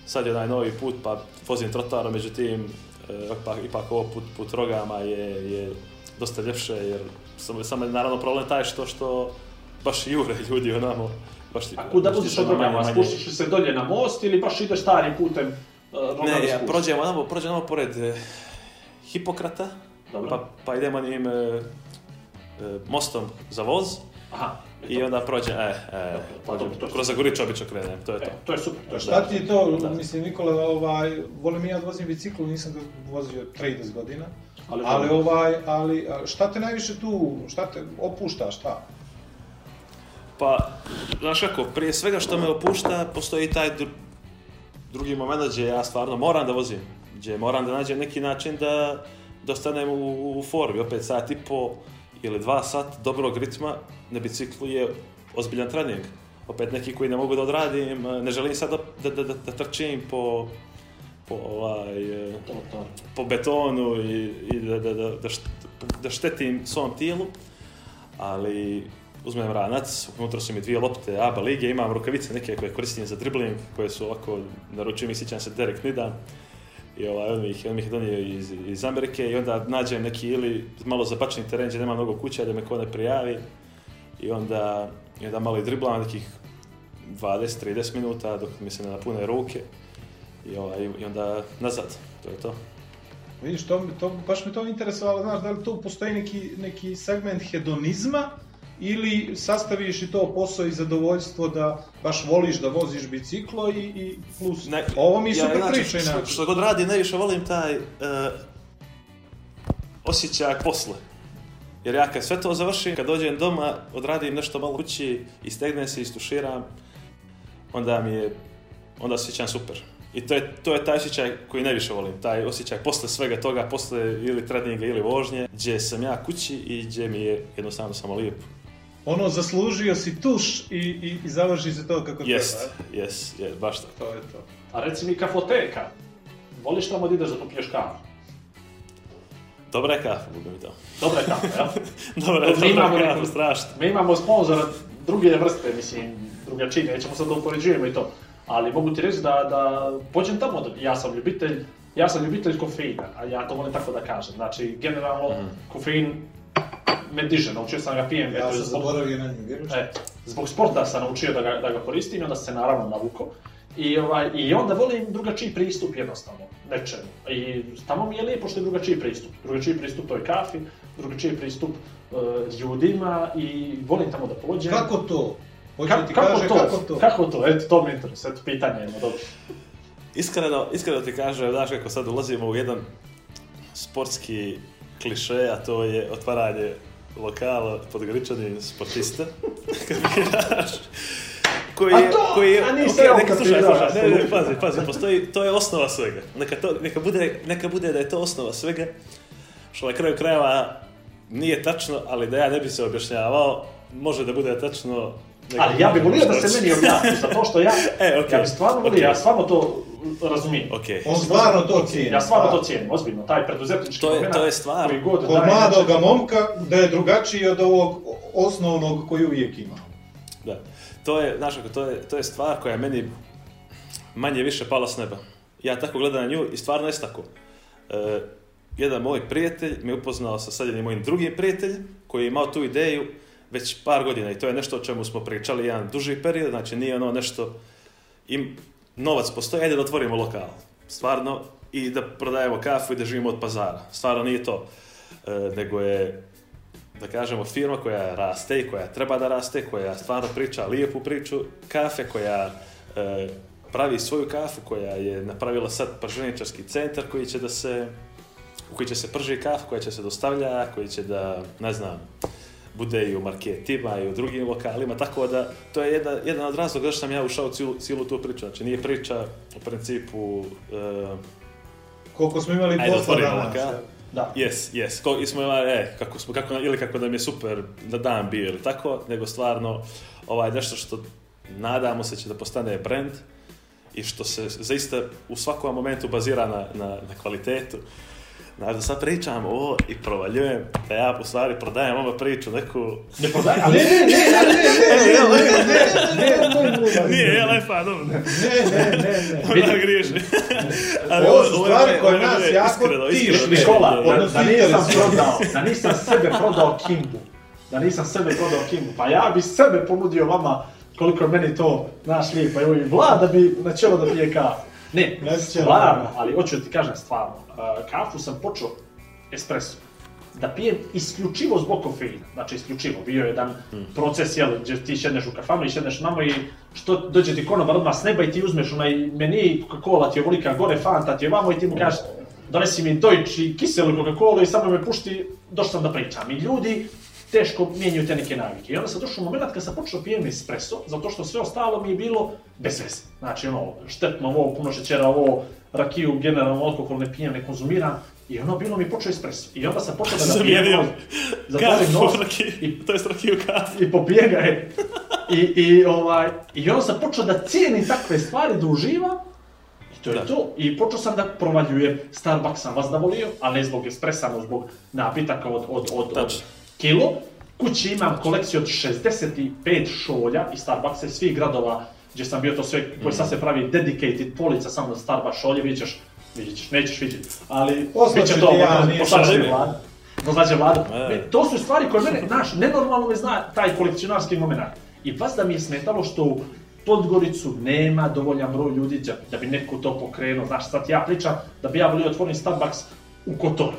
Sad je onaj novi put pa vozim trotarom, međutim e, ipak, ipak ovo put, put rogama je, je dosta ljepše jer samo, sam, naravno problem taj što što baš jure ljudi onamo. Baš, A kuda budiš od Rogana? Spustiš li se dolje na most ili baš ideš starim putem e, Ne, prođemo onamo, prođemo onamo pored e, Hipokrata, Pa, pa idemo onim e, mostom za voz. Aha. I onda prođe, e, e, pa kroz Zagorić obično krenem, to je to. to je super, Šta ti je to, mislim Nikola, ovaj, volim ja da vozim bicikl, nisam ga vozio 30 godina, ali, ali, ovaj, ali šta te najviše tu, šta te opušta, šta? Pa, znaš kako, prije svega što me opušta, postoji taj drugi moment gdje ja stvarno moram da vozim. Gdje moram da nađem neki način da dostanem u, u formi. Opet sat i po ili dva sat dobrog ritma na biciklu je ozbiljan trening. Opet neki koji ne mogu da odradim, ne želim sad da, da, da, da trčim po po, ovaj, po betonu i, da, da, da, da štetim svom tijelu, ali uzmem ranac, unutra su mi dvije lopte aba lige, imam rukavice neke koje koristim za dribling, koje su ovako, naručujem i sjećam se Derek Nida, i ovaj, on mi ih, donio iz, iz Amerike i onda nađem neki ili malo zapačni teren gdje nema mnogo kuća da me ko ne prijavi i onda, i onda malo i driblam nekih 20-30 minuta dok mi se ne napune ruke i, ovaj, i onda nazad, to je to. Vidiš, to, to, baš mi to interesovalo, znaš, da li tu postoji neki, neki segment hedonizma ili sastaviš i to posao i zadovoljstvo da baš voliš da voziš biciklo i, i plus, ovo mi je super priča inače. Što, god radi, najviše volim taj e, osjećaj posle. Jer ja kad sve to završim, kad dođem doma, odradim nešto malo kući, istegnem se, istuširam, onda mi je, onda osjećam super. I to je, to je taj osjećaj koji najviše volim, taj osjećaj posle svega toga, posle ili treninga ili vožnje, gdje sam ja kući i gdje mi je jednostavno samo lijepo ono, zaslužio si tuš i, i, i završi se to kako jest, treba. jes, yes, baš tako. To je to. A reci mi kafoteka, voliš tamo da ideš da popiješ kafu? Dobra je kafa, mi to. Dobra je kafa, jel? [LAUGHS] dobra je dobra imamo kafa, strašno. Mi imamo sponzora druge vrste, mislim, druga nećemo sad da upoređujemo i to. Ali mogu ti reći da, da pođem tamo, da, ja sam ljubitelj, ja sam ljubitelj kofeina, a ja to volim tako da kažem. Znači, generalno, mm. kofein me diže, naučio sam ga pijem. Ja sam zaboravio na njim, e, Zbog sporta sam naučio da ga, da ga koristim i onda se naravno navuko. I, ovaj, I onda volim drugačiji pristup jednostavno, nečemu. I tamo mi je lijepo što je drugačiji pristup. Drugačiji pristup toj kafi, drugačiji pristup e, ljudima i volim tamo da pođem. Kako to? kako, to? kako to? Kako to? Eto, to mi interesuje, eto, pitanje je, dobro. Iskreno, iskreno ti kažem, znaš kako sad ulazimo u jedan sportski Kliše, a to je otvaranje lokala pod gričanjem sportista. [LAUGHS] koji a to, koji je, a okay, neka slušaj, slušaj, ne, ne, pazi, pazi, postoji, to je osnova svega. Neka, to, neka, bude, neka bude da je to osnova svega, što na kraju krajeva nije tačno, ali da ja ne bi se objašnjavao, može da bude tačno ali ja bih volio da se meni objasni, zato što ja, [LAUGHS] e, ja bi stvarno volio, ja stvarno to razumijem. Okay. On stvarno to cijeni. Ja stvarno to cijenim, ozbiljno, taj preduzetnički to je, to je stvar. koji god Kod mladoga momka da je drugačiji od ovog osnovnog koji uvijek ima. Da. To je, znaš, to je, to je stvar koja meni manje više pala s neba. Ja tako gledam na nju i stvarno je tako. E, jedan moj prijatelj me upoznao sa sad mojim drugim prijateljem koji je imao tu ideju već par godina i to je nešto o čemu smo pričali jedan duži period, znači nije ono nešto, im, novac postoji, ajde da otvorimo lokal, stvarno, i da prodajemo kafu i da živimo od pazara, stvarno nije to, e, nego je, da kažemo, firma koja raste i koja treba da raste, koja stvarno priča lijepu priču kafe, koja e, pravi svoju kafu, koja je napravila sad prženičarski centar koji će da se, u koji će se prži kaf, koja će se dostavlja, koji će da, ne znam, bude i u marketima i u drugim lokalima, tako da to je jedna, jedan od razloga što sam ja ušao u cijelu, tu priču. Znači nije priča u principu... Uh, Koliko smo imali posla danas. Da. Yes, yes. Ko, smo e, kako smo, kako, ili kako nam je super da dan bio ili tako, nego stvarno ovaj, nešto što nadamo se će da postane brand i što se zaista u svakom momentu bazira na, na kvalitetu. Znaš, da sad pričam ovo i provaljujem, da ja u stvari prodajem ovu priču neku... Ne prodajem, ali ne, ne, ne, ne, ne, ne, ne, ne, ne, Nije, je lepa, dobro. Ne, ne, ne, ne. Ona griješi. Ovo su stvari koje nas jako tiš, Nikola, da nisam prodao, da nisam sebe prodao Kimbu. Da nisam sebe prodao Kimbu, pa ja bi sebe ponudio vama koliko meni to, znaš, lijepa. Evo i Vlada bi na da pije kafu. Ne, stvarno, ali hoću ti kažem stvarno Eh, kafu sam počeo espresso da pijem isključivo zbog kofeina. Znači isključivo, bio je jedan mm. proces, jel, gdje ti šedneš u kafanu i šedneš mamo i što dođe ti konobar odmah s neba i ti uzmeš onaj meni Coca-Cola ti je ovolika gore, Fanta ti je mamo i ti mu hmm. kažeš donesi mi dojč i kiselu Coca-Cola i samo me pušti, došao sam da pričam. I ljudi teško mijenjaju te neke navike. I onda sam došao u moment kad sam počeo pijem espresso, zato što sve ostalo mi je bilo bez veze. Znači ono, štetno ovo, puno šećera ovo, rakiju generalno alkohol ne pijem, ne konzumiram. I ono bilo mi počeo espresso. I onda sam počeo da ga pijem. Zatvorim nos. I, to je rakiju kafu. I popije je. I, ovaj, I onda sam počeo da cijenim takve stvari, da uživam. I to je to. I počeo sam da provaljujem. Starbucksa sam vas da volio, a ne zbog espressa, no zbog napitaka od, od, od kilo, kući imam kolekciju od 65 šolja i Starbucksa iz svih gradova gdje sam bio to sve, koji sad mhm. se pravi dedicated polica samo za Starbucks šolje, vidjet ćeš, vidjet ćeš, nećeš vidjeti, ali bit će to, ja, znači ono, vlada. E. E, to su stvari koje mene, znaš, nenormalno me zna taj kolekcionarski moment. I vas da mi je smetalo što u Podgoricu nema dovoljan broj ljudi da bi neko to pokrenuo, znaš, sad ja pričam da bi ja volio otvoriti Starbucks u Kotoru.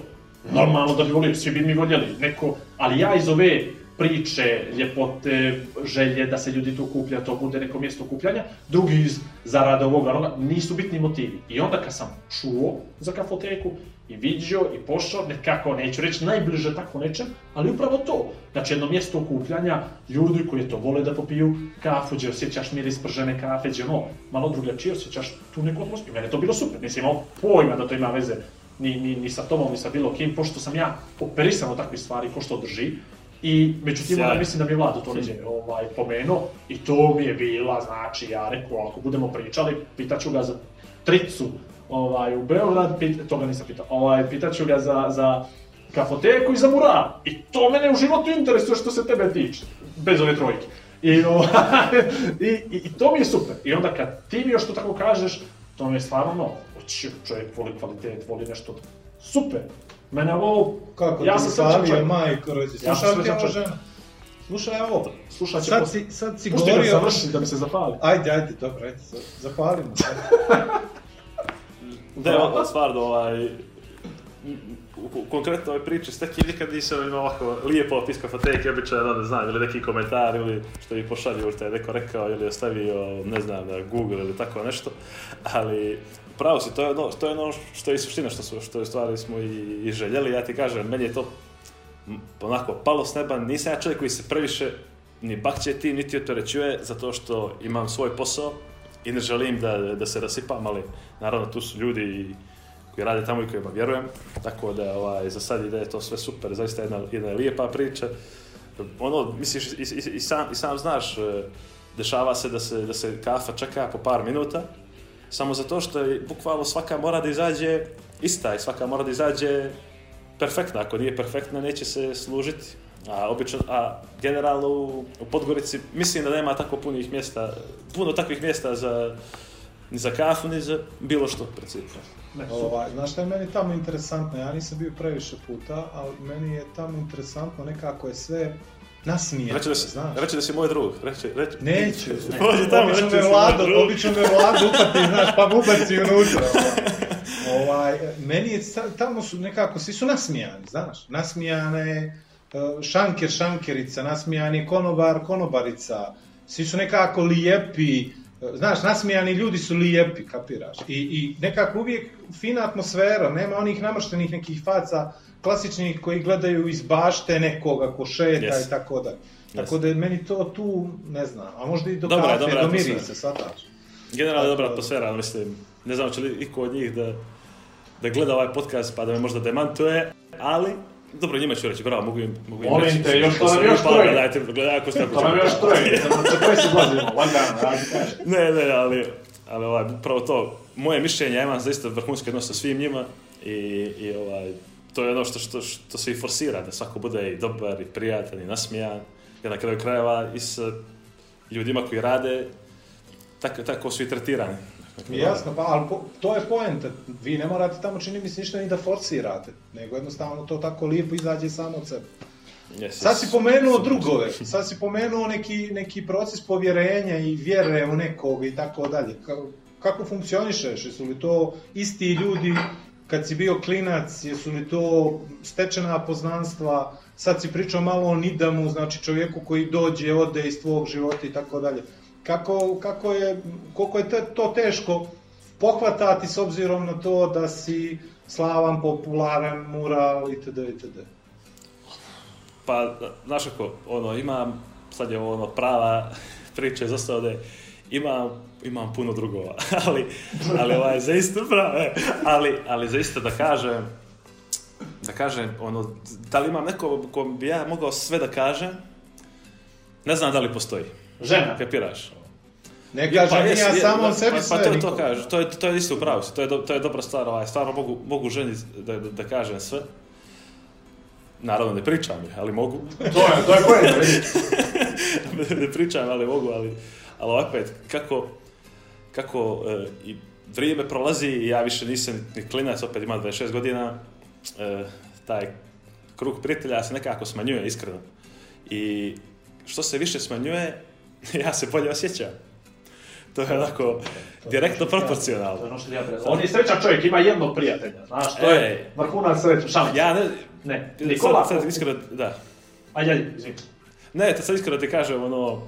Normalno da bi volio, svi bi mi voljeli neko, ali ja iz ove priče, ljepote, želje da se ljudi tu kuplja, to bude neko mjesto kupljanja, drugi iz zarada ovoga, nisu bitni motivi. I onda kad sam čuo za kafoteku i vidio i pošao, nekako, neću reći najbliže tako nečem, ali upravo to. Znači jedno mjesto okupljanja, ljudi koji to vole da popiju kafu, gdje osjećaš miris pržene kafe, gdje ono, malo drugačije osjećaš tu neku I Mene to bilo super, nisam imao pojma da to ima veze ni, ni, ni sa Tomom, ni sa bilo kim, pošto sam ja operisan od takvih stvari, ko što drži. I međutim, ja mislim da mi je Vlado to neđe ovaj, pomenuo i to mi je bila, znači, ja rekao, ako budemo pričali, pitaću ga za tricu ovaj, u Beograd, pit, to ga nisam pitao, ovaj, pitaću ga za, za kafoteku i za mural. I to mene u životu interesuje što se tebe tiče, bez ove trojke. I, ovaj, [LAUGHS] i, i, to mi je super. I onda kad ti mi još to tako kažeš, to mi je stvarno novo čovjek voli kvalitet, voli nešto super. Mene ovo... Kako ja sam srećan čovjek. Majko, rođe, ja sam čovjek. Slušaj ovo, Slušaj, sad, si, sad si govorio... Pušti da mi se zapali. Ajde, ajde, dobro, ajde, zahvalimo. se. [LAUGHS] ovo, stvarno ovaj... Konkretno ove priče s tekim nikad nisam imao ovako lijepo otiska foteke, obično, ne znam, ili neki komentar, ili što je pošalju, što je neko rekao, ili ostavio, ne znam, Google ili tako nešto, ali Pravo si, to je, ono, to je ono što je i suština, što, što je stvari smo i, i željeli. Ja ti kažem, meni je to onako palo s neba, nisam ja čovjek koji se previše ni bakće ti, niti opterećuje, zato što imam svoj posao i ne želim da, da se rasipam, ali naravno tu su ljudi koji rade tamo i kojima vjerujem, tako da ovaj, za sad ide to sve super, zaista jedna, jedna lijepa priča. Ono, misliš, i, i, sam, i sam znaš, e, dešava se da se, da se kafa čeka po par minuta, samo zato što je bukvalno svaka mora da izađe ista i svaka mora da izađe perfektna. Ako nije perfektna, neće se služiti. A, obično, a generalno u, u Podgorici mislim da nema tako punih mjesta, puno takvih mjesta za, ni za kafu, ni za bilo što, u principu. Ovaj, znaš šta je meni tamo interesantno? Ja nisam bio previše puta, ali meni je tamo interesantno nekako je sve Nasmije. Reći da si, znaš. da si moj drug. Reći, reći. Neću. [LAUGHS] Vlado, obično me Vlado upati, znaš, pa ubaci unutra. Ono. [LAUGHS] ovaj, meni je, tamo su nekako, svi su nasmijani, znaš. nasmijane e, šanker, šankerica, nasmijani konobar, konobarica. Svi su nekako lijepi, e, znaš, nasmijani ljudi su lijepi, kapiraš. I, i nekako uvijek fina atmosfera, nema onih namrštenih nekih faca klasični koji gledaju iz bašte nekoga ko šeta yes. i tako da. Tako da meni to tu, ne znam, a možda i do dobra, kafe, dobra, do mirice, satač. Generalno je dobra atmosfera, mislim, ne znam će li iko od njih da, da gleda ovaj podcast pa da me možda demantuje, ali dobro, njima ću reći, bravo, mogu im, mogu im Molim reći. te, još to nam još troje. Dajte, gledaj ako ste pa To nam još troje, [LAUGHS] za koje se godimo, lagano, Ne, ne, ali, ali ovaj, upravo to, moje mišljenje, ja imam zaista vrhunske odnose sa svim njima i, i ovaj, to je ono što, što, što se i forsira, da svako bude i dobar, i prijatelj, i nasmijan, jer na kraju krajeva i s ljudima koji rade, tako, tako su i tretirani. Jasno, pa ali po, to je point. Vi ne morate tamo čini mi se ništa ni da forsirate, nego jednostavno to tako lijepo izađe samo od sebe. Yes, sad si pomenuo drugove, sad si pomenuo neki, neki proces povjerenja i vjere u nekog i tako dalje. Kako funkcionišeš? Jesu li to isti ljudi kad si bio klinac, jesu li to stečena poznanstva, sad si pričao malo o Nidamu, znači čovjeku koji dođe, ode iz tvog života i tako dalje. Kako, kako je, koliko je to teško pohvatati s obzirom na to da si slavan, popularan, mural itd. itd. Pa, znaš ako ono, imam, sad je ono prava [LAUGHS] priča da je ima, imam puno drugova, [LAUGHS] ali, ali ovaj, zaista pravo, e, ali, ali zaista da kažem, da kažem, ono, da li imam neko kojom bi ja mogao sve da kažem, ne znam da li postoji. Žena. Kapiraš? Ne kaže pa, ja samo sebi pa, pa sve. Pa to, to kaže, to je, to je isto u pravu, to je, to je dobra stvar, ovaj, stvarno mogu, mogu ženi da, da, da kažem sve. Naravno ne pričam, ali mogu. to je, to je [LAUGHS] ne pričam, ali mogu, ali ali opet, kako, kako e, i vrijeme prolazi i ja više nisam ni klinac, opet imam 26 godina, e, taj krug prijatelja se nekako smanjuje, iskreno. I što se više smanjuje, [LAUGHS] ja se bolje osjećam. To je onako [LAUGHS] direktno proporcionalno. Ono što ono On je srećan čovjek, ima jednog prijatelja, znaš, to e, je Vrhunan sreća, šalim. Ja ne... Ne, Nikola... Sad, sad iskreno, da. Ajde, ajde, izvim. Ne, to sad iskreno ti kažem, ono,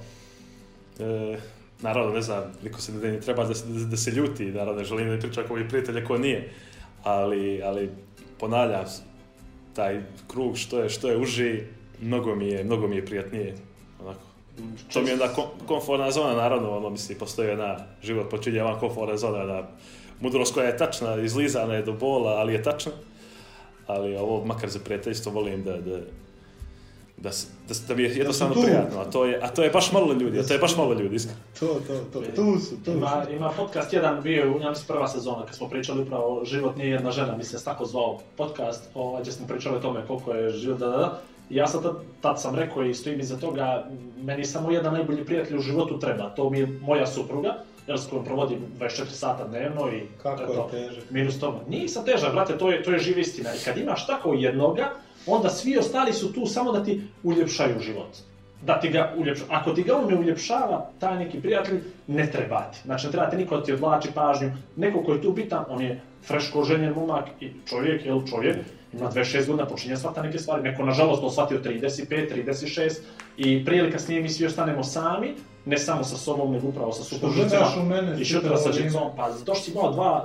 e, naravno ne znam, niko se ne, treba da se, da se ljuti, naravno ne želim da pričam i prijatelja ko nije, ali, ali ponavljam, taj krug što je, što je uži, mnogo mi je, mnogo mi je prijatnije, onako. To mi je onda konforna zona, naravno, ono, mislim, postoji jedna život počinje van konforna zona, da mudrost koja je tačna, izlizana je do bola, ali je tačna. Ali ovo, makar za prijateljstvo, volim da, da da, se, da, da mi je jednostavno da prijatno, a to, je, a to je baš malo ljudi, a to je baš malo ljudi, iskreno. To, to, to, tu su, tu ima, su. Ima podcast jedan bio, u njemu prva sezona, kad smo pričali upravo Život nije jedna žena, mi se tako zvao podcast, ovaj, gdje smo pričali o tome koliko je život, da, da, da. ja sad tad, tad sam rekao i stojim iza toga, meni samo jedan najbolji prijatelj u životu treba, to mi je moja supruga, jer s kojom provodim 24 sata dnevno i... Kako to. je teže? Minus tome. Nije sa težak, brate, to je, to je živ istina. I kad imaš tako jednoga, onda svi ostali su tu samo da ti uljepšaju život. Da ti ga uljepša. Ako ti ga on ne uljepšava, taj neki prijatelj ne treba ti. Znači ne treba ti niko da ti odlači pažnju. Neko koji je tu bitan, on je freško ženjen momak i čovjek, jel čovjek, ima 26 godina počinje svata neke stvari, neko nažalost osvati shvatio 35, 36 i prije ili kasnije mi svi ostanemo sami, ne samo sa sobom, nego upravo sa supružnicima i što sa džicom, pa zato što si imao dva,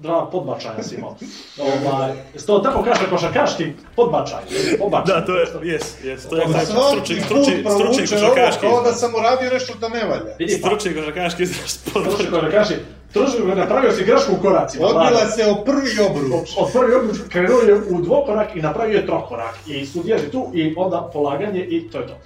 dva podbačaja si imao. Ovaj, to tako kaže košarkaški, ti podbačaj, podbačaj. Da, to je, jes, jes, to je znači stručni, stručni, stručni košarkaški. Ovo da sam uradio nešto da ne valja. Pa. Stručni košarkaški, znaš, podbačaj. Trožio, napravio si grešku u koracima. Odbila se o prvi obruč. O, prvi obruč krenuo je u dvokorak i napravio je trokorak. I je tu i onda polaganje i to je to.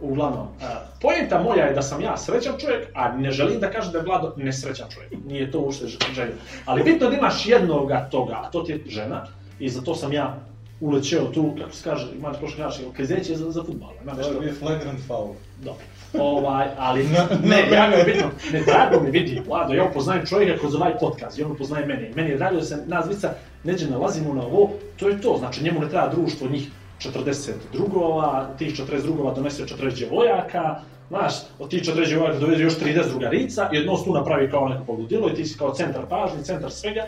Uglavnom, e, pojenta moja je da sam ja srećan čovjek, a ne želim da kažem da je Vlado nesrećan čovjek. Nije to ušte želim. Ali bitno da imaš jednoga toga, a to ti je žena. I zato sam ja ulećeo tu, kako se kaže, imaš ok, okezeće za, za futbol. Ima nešto. je flagrant foul. Dobro. Ovaj, ali ne, ja je bitno, ne drago mi vidi, Vlado, ja poznajem čovjeka kroz ovaj podcast i on poznaje mene. Meni je drago da se nazvica, neđe nalazimo na ovo, to je to, znači njemu ne treba društvo njih 40 drugova, tih 40 drugova donese 40 djevojaka, znaš, od tih 40 djevojaka dovede još 30 drugarica i odnos tu napravi kao neko poludilo i ti si kao centar pažnje, centar svega,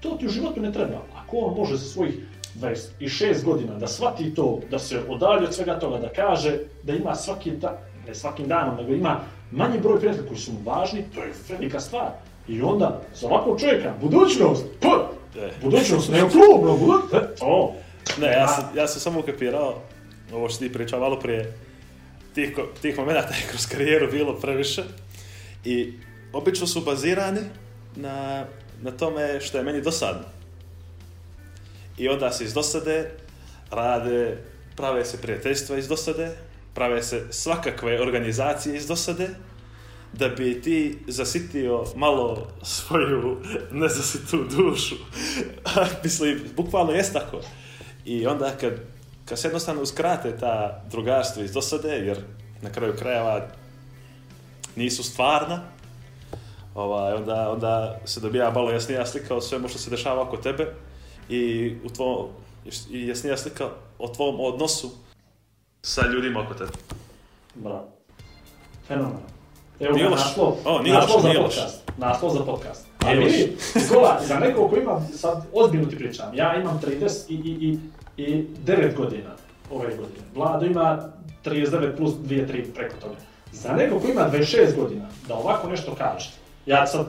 to ti u životu ne treba. Ako on može sa svojih 26 godina, da shvati to, da se odalje od svega toga, da kaže da ima svaki da, ne svakim danom, nego ima manji broj prijatelja koji su mu važni, to je velika stvar. I onda, za ovakvog čovjeka, budućnost, put, e. budućnost, ne klubno, e, o. Ne, ja sam, ja sam samo ukapirao, ovo što ti pričao malo prije, tih, tih momenta je kroz karijeru bilo previše i obično su bazirani na, na tome što je meni dosadno. I onda se iz dosade rade, prave se prijateljstva iz dosade, prave se svakakve organizacije iz dosade, da bi ti zasitio malo svoju nezasitu dušu. [LAUGHS] Mislim, bukvalno jest tako. I onda kad, kad se jednostavno uskrate ta drugarstva iz dosade, jer na kraju krajeva nisu stvarna, ovaj, onda, onda se dobija malo jasnija slika o svemu što se dešava oko tebe i, u tvom, i jasnija slika o tvom odnosu sa ljudima oko tebe. Bravo. Fenomeno. Evo ga, naslov, o, nije naslov, nije za podcast, naslov za podcast. Ali vidi, Nikola, za nekog koji ima, sad ozbiljno ti pričam, ja imam 30 i, i, i, i 9 godina ove godine. Vlado ima 39 plus 2, 3 preko toga. Za nekog koji ima 26 godina, da ovako nešto kaže. ja sad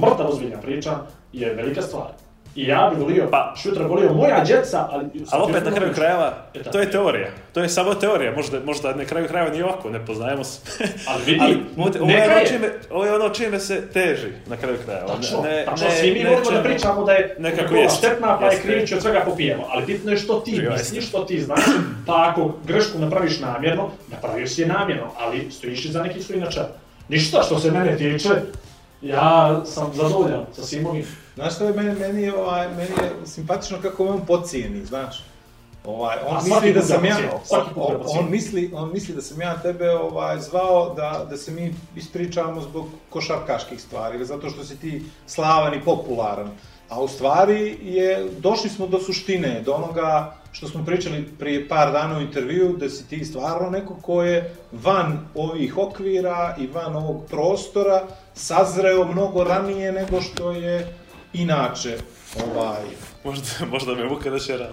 mrtav ozbiljna pričam, je velika stvar. I ja bi volio, pa, šutra volio moja djeca, ali... Ali opet na kraju krajeva, e to je teorija. To je samo teorija, možda, možda na kraju krajeva ni ovako, ne poznajemo se. [LAUGHS] Ali vidi, ali, ovo, je ono čime, ovo je ono čime se teži na kraju krajeva. Tačno, ne, tačno, svi mi volimo da pričamo da je nekako je štetna, pa je krivić od svega popijemo. Ali bitno je što ti misliš, što ti znaš, pa ako grešku napraviš namjerno, napravio si je namjerno, ali stojiš za nekih su načela. Ništa što se mene tiče, ja sam zadovoljan sa svim ovim. Znaš što je, ovaj, meni, je simpatično kako on pocijeni, znaš. Ovaj, on misli da sam ja, misli, da sam ja tebe ovaj, zvao da, se mi ispričavamo zbog košarkaških stvari, zato što si ti slavan i popularan. A u stvari je, došli smo do suštine, do onoga što smo pričali prije par dana u intervju, da si ti stvarno neko ko je van ovih okvira i van ovog prostora sazreo mnogo ranije nego što je Inače, ovaj... Možda, možda me Vuka da [LAUGHS]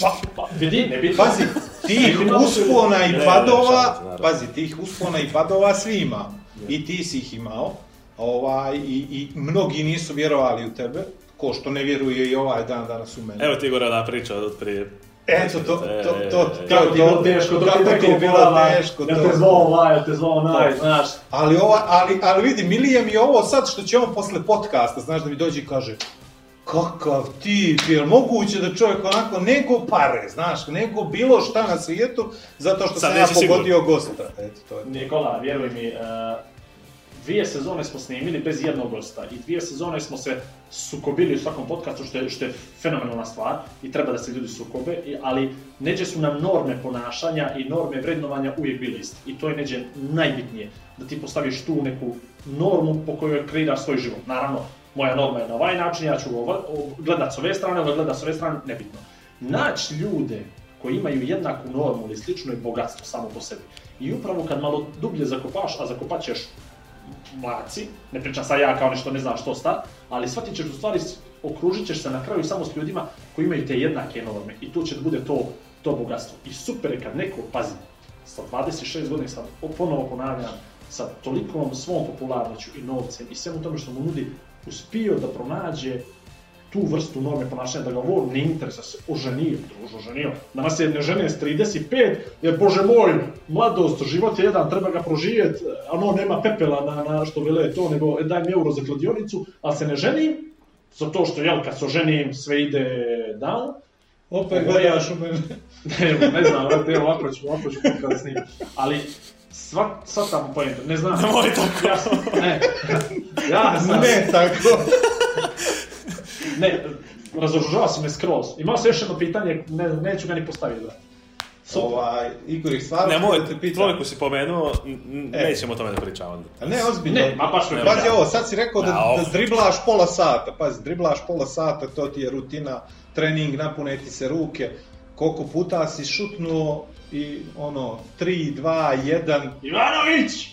Pa, pa, vidi, ne bi... Pazi, tih uspona i padova, pazi, tih uspona i padova svi ima. I ti si ih imao. Ovaj, i, i mnogi nisu vjerovali u tebe, ko što ne vjeruje i ovaj dan danas u mene. Evo ti da priča od prije Eto, to, e, to, to, e, e. kako ti je bilo teško, to ti je bilo teško, te zvao ovaj, te zvao onaj, znaš. Ali, ova, ali, ali vidi, milije mi je ovo sad što će on posle podcasta, znaš, da mi dođe i kaže, kakav ti, li moguće da čovjek onako, nego pare, znaš, nego bilo šta na svijetu, zato što sam ja pogodio gosta. Eto, to je to. Nikola, vjeruj mi, uh dvije sezone smo snimili bez jednog gosta i dvije sezone smo se sukobili u svakom podcastu što je, što je fenomenalna stvar i treba da se ljudi sukobe, ali neđe su nam norme ponašanja i norme vrednovanja uvijek bile isti i to je neđe najbitnije da ti postaviš tu neku normu po kojoj kreiraš svoj život. Naravno, moja norma je na ovaj način, ja ću gledat s ove strane, ona gledat s ove strane, nebitno. Naći ljude koji imaju jednaku normu ili slično je bogatstvo samo po sebi. I upravo kad malo dublje zakopaš, a zakopat ćeš Mladci, ne pričam sad ja kao nešto ne znam što sta, ali shvatit ćeš u stvari, okružit ćeš se na kraju samo s ljudima koji imaju te jednake norme i tu će da bude to, to bogatstvo. I super je kad neko, pazi, sa 26 godina, sad ponovo ponavljam, sa tolikom svom popularnoću i novcem i svemu tome što mu nudi, uspio da pronađe tu vrstu norme ponašanja, da ga ovo ne interesa se oženio, druž, oženio. Danas je ne žene s 35, jer bože moj, mladost, život je jedan, treba ga proživjeti, ono nema pepela na, na što vele to, nego daj mi euro za kladionicu, ali se ne ženim, zato što jel, kad se oženim sve ide down, Opet gledaš u mene. [LAUGHS] ne znam, ovako ću, ovako ću snimim. Ali Sva, sad tamo pojenta, ne znam. Nemoj tako. Ja, ne, ja [LAUGHS] sam... Ne tako. Ne, razoružava se me skroz. Imao sam još jedno pitanje, ne, neću ga ni postaviti. Da. ovaj, Igor ih stvarno... Nemoj, trojku si pomenuo, e. nećemo o tome da pričamo. Ne, ozbiljno. Ne, ma baš ne. Pazi ovo, sad si rekao da, da, driblaš pola sata, pazi, driblaš pola sata, to ti je rutina, trening, napune ti se ruke, koliko puta si šutnuo i ono, 3, 2, 1... Ivanović!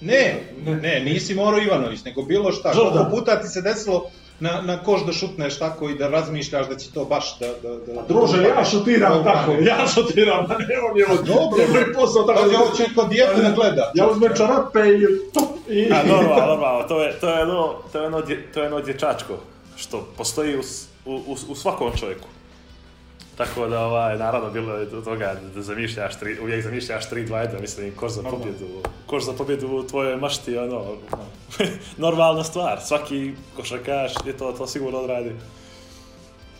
Ne, ne, nisi morao Ivanović, nego bilo šta, koliko puta ti se desilo na, na koš da šutneš tako i da razmišljaš da će to baš da... da, da druže, ja šutiram tako, ja šutiram, a ne on je od... Dobro, je posao tako... Ali ovo će kod djete da gleda. Ja uzmem čarape i... Top, i... A normalno, normalno, to je, to je ono, to je ono, to je ono dječačko, što postoji u, u, u svakom čovjeku. Tako da, ovaj, naravno, bilo je do toga da zamišljaš tri, uvijek zamišljaš tri dva jedna, mislim, koš za pobjedu, koš za pobjedu u tvojoj mašti, ono, [LAUGHS] normalna stvar, svaki košarkaš je to, to sigurno odradi.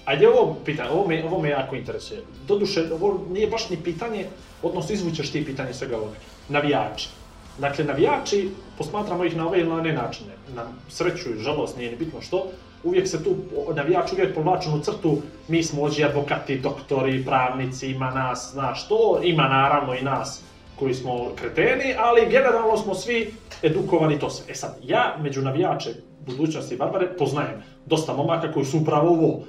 Ajde, ovo pitanje, ovo me, ovo me jako interesuje. Doduše, ovo nije baš ni pitanje, odnosno izvućeš ti pitanje svega ovoga. Navijači. Dakle, navijači, posmatramo ih na ove ili na način, Na sreću i žalost, nije ni bitno što, uvijek se tu navijač uvijek u crtu, mi smo ođi advokati, doktori, pravnici, ima nas, znaš to, ima naravno i nas koji smo kreteni, ali generalno smo svi edukovani to sve. E sad, ja među navijače budućnosti Barbare poznajem dosta momaka koji su upravo ovo,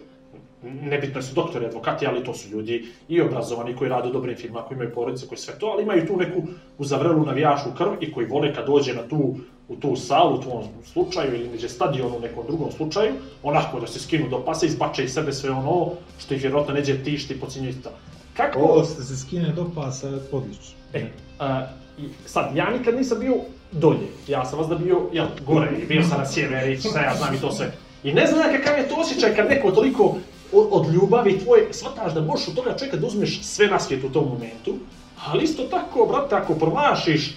nebitno su doktori, advokati, ali to su ljudi i obrazovani koji rade u dobrim firmama, koji imaju porodice, koji sve to, ali imaju tu neku uzavrelu navijačku krv i koji vole kad dođe na tu u tu salu u tom slučaju ili neđe stadion u nekom drugom slučaju, onako da se skinu do pasa, izbače iz sebe sve ono što ih vjerojatno neđe tišti, pocinju Kako? Ovo se skine do pasa, odlično. E, a, sad, ja nikad nisam bio dolje, ja sam vas da bio, jel, gore, bio sam na sjeveri, ja znam i to sve. I ne znam kakav je to osjećaj kad neko toliko od ljubavi tvoje, shvataš da možeš od toga čovjeka da uzmeš sve na svijet u tom momentu, ali isto tako, brate, ako promašiš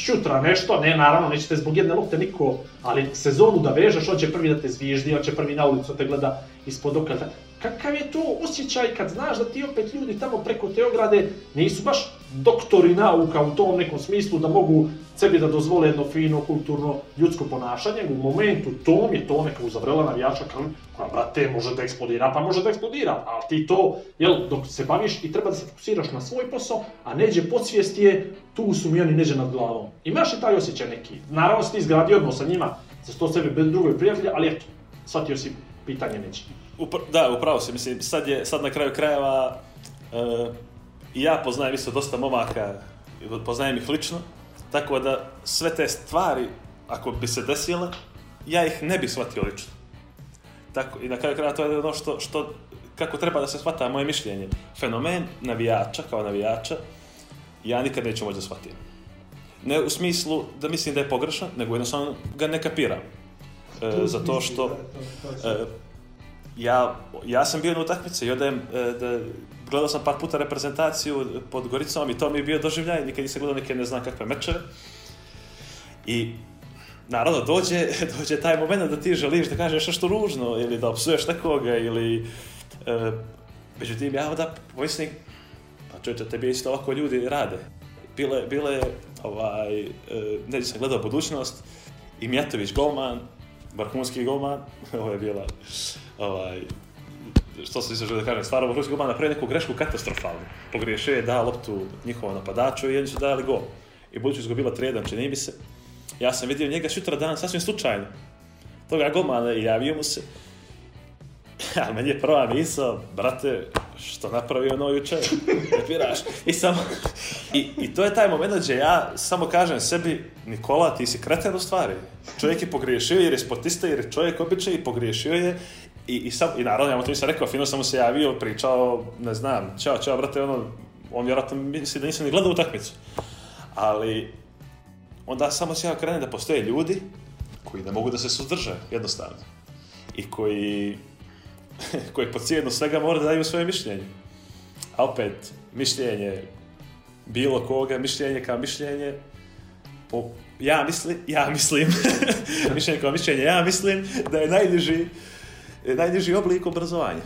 šutra nešto, ne naravno, nećete zbog jedne lopte niko, ali sezonu da vežeš, on će prvi da te zviždi, on će prvi na ulicu te gleda ispod okrata. Kakav je to osjećaj kad znaš da ti opet ljudi tamo preko te ograde nisu baš doktori nauka u tom nekom smislu da mogu sebi da dozvole jedno fino, kulturno, ljudsko ponašanje, u momentu tom je to neka uzavrela navijača koja, brate, može da eksplodira, pa može da eksplodira, ali ti to, jel, dok se baviš i treba da se fokusiraš na svoj posao, a neđe podsvijest je, tu su mi oni neđe nad glavom. Imaš i taj osjećaj neki, naravno si ti izgradio odnos sa njima, za sto sebi bez drugoj prijatelja, ali eto, shvatio si pitanje neće da, upravo se mislim, sad, je, sad na kraju krajeva eh, i ja poznajem isto dosta momaka, poznajem ih lično, tako da sve te stvari, ako bi se desile, ja ih ne bi shvatio lično. Tako, I na kraju krajeva to je ono što, što, kako treba da se shvata moje mišljenje. Fenomen navijača, kao navijača, ja nikad neću moći da shvatim. Ne u smislu da mislim da je pogrešan, nego jednostavno ga ne kapiram. E, zato što... Eh, ja, ja sam bio na utakmici i onda e, gledao sam par puta reprezentaciju pod Goricom i to mi je bio doživljaj, nikad nisam gledao neke ne znam kakve mečeve. I naravno dođe, [LAUGHS] dođe taj moment da ti želiš da kažeš nešto ružno ili da opsuješ nekoga ili... E, međutim, ja onda pomislim, pa čovječe, tebi isto ovako ljudi rade. Bile, bile ovaj, e, sam gledao budućnost i Mjetović golman, vrhunski golman, [LAUGHS] ovo je bila ovaj, što se želi da kažem, stvarno Vrhovski golman napravio neku grešku katastrofalnu. Pogriješio je, dao loptu njihovom napadaču i oni su dali gol. I budući je bila 3-1, čini mi se. Ja sam vidio njega sutra dan sasvim slučajno. Toga golmana i javio mu se. A [LAUGHS] meni je prva misla, brate, što napravio ono jučer, piraš. I, samo, [LAUGHS] i, I to je taj moment gdje ja samo kažem sebi, Nikola, ti si kreten u stvari. Čovjek je pogriješio jer je sportista, jer je čovjek običaj i pogriješio je i, i, sam, i naravno, ja mu to nisam rekao, fino sam mu se javio, pričao, ne znam, čao, čao, brate, ono, on vjerojatno misli da nisam ni gledao utakmicu. Ali, onda samo se ja krenem da postoje ljudi koji ne mogu da se suzdrže, jednostavno. I koji, [LAUGHS] koji po cijenu svega mora da daju svoje mišljenje. A opet, mišljenje bilo koga, mišljenje kao mišljenje, ja mislim, ja mislim, [LAUGHS] mišljenje kao mišljenje, ja mislim da je najniži najniži oblik obrazovanja.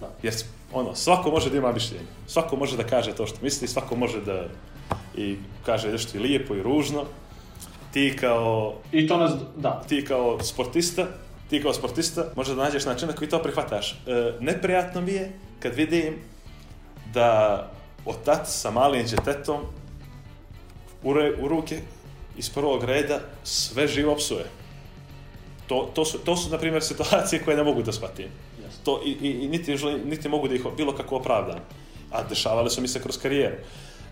Da. Jer ono, svako može da ima mišljenje, svako može da kaže to što misli, svako može da i kaže nešto i lijepo i ružno. Ti kao... I to nas, da. Ti kao sportista, ti kao sportista možeš da nađeš način na koji to prihvataš. E, neprijatno mi je kad vidim da otac sa malim djetetom u, u ruke iz prvog reda sve živo psuje. To, to, su, to su, na primjer, situacije koje ne mogu da shvatim. To, i, niti, mogu da ih bilo kako opravdam. A dešavale su mi se kroz karijeru.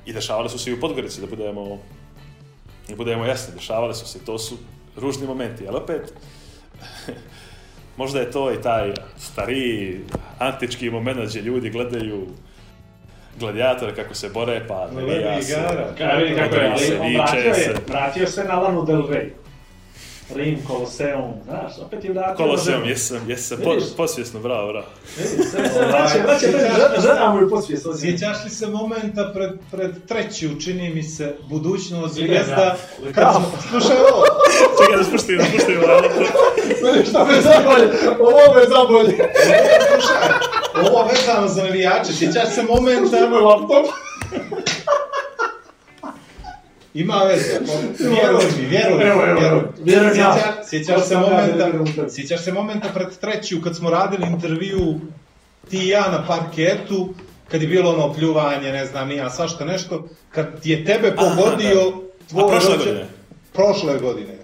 I dešavale su se i u Podgorici, da budemo, da budemo jasni, dešavale su se. To su ružni momenti, ali opet, [LAUGHS] možda je to i taj stariji antički moment gdje ljudi gledaju gladiatore kako se bore, pa ne ja se, kako se, viče se. Vratio se na Lanu Del Rey. Rim, Koloseum, znaš, opet je vratio... Koloseum, jesam, jesam, posvjesno, bravo, bravo. Vidiš, mu je posvjesno. Sjećaš li se momenta pred, pred treću, čini mi se, budućnost zvijezda, kad smo, slušaj ovo. Čekaj da spuštim, da spuštim, da šta me zabolje, ovo me zabolje. Slušaj, ovo vezano za navijače, sjećaš se momenta... Evo je laptop. [LAUGHS] Ima veze, vjeruj mi, vjeruj mi, se momenta, sjećaš se pred treći kad smo radili intervju ti i ja na parketu, kad je bilo ono pljuvanje, ne znam, nija svašta nešto, kad je tebe pogodio tvoj... A prošle godine? Prošle godine.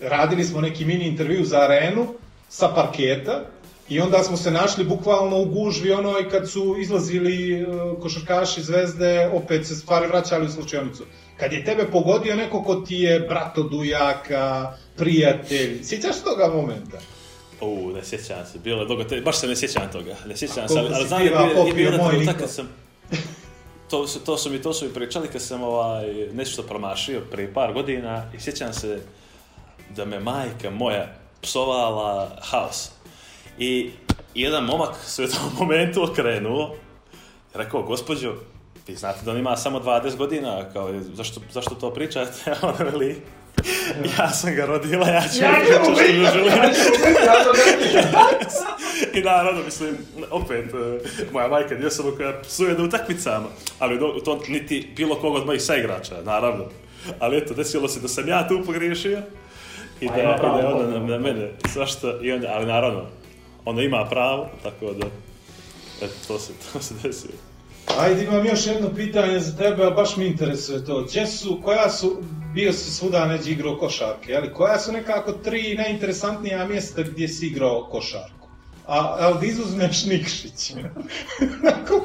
Radili smo neki mini intervju za arenu, sa parketa, i onda smo se našli bukvalno u gužvi onoj kad su izlazili e, košarkaši zvezde, opet se stvari vraćali u slučajnicu. Kad je tebe pogodio neko ko ti je brato dujaka, prijatelj, sjećaš toga momenta? U, ne sjećam se, bilo je dugo, te, baš se ne sjećam toga, ne sjećam se, ali, ali znam je bio jedan kad sam, to su, to su mi, to su mi pričali kad sam ovaj, nešto promašio prije par godina i sjećam se da me majka moja psovala haos. I jedan momak se u tom [LAUGHS] momentu okrenuo, rekao, gospođo, vi znate da on ima samo 20 godina, kao, zašto, zašto to pričate? A [LAUGHS] ona veli, ja sam ga rodila, ja ću ja [LAUGHS] što mi želim. I naravno, mislim, opet, e, moja majka nije samo koja psuje na utakmicama, ali tom niti bilo koga od mojih saigrača, naravno. Ali eto, desilo se da sam ja tu pogriješio i pa da, je onda na mene, svašta, i onda, ali naravno, ono ima pravo, tako da, eto, to se, to se desilo. Ajde, imam još jedno pitanje za tebe, a baš mi interesuje to. Gdje su, koja su, bio si svuda neđe igrao košarke, ali koja su nekako tri najinteresantnija mjesta gdje si igrao košarku? A, ali da izuzmeš Nikšić. [LAUGHS] Ako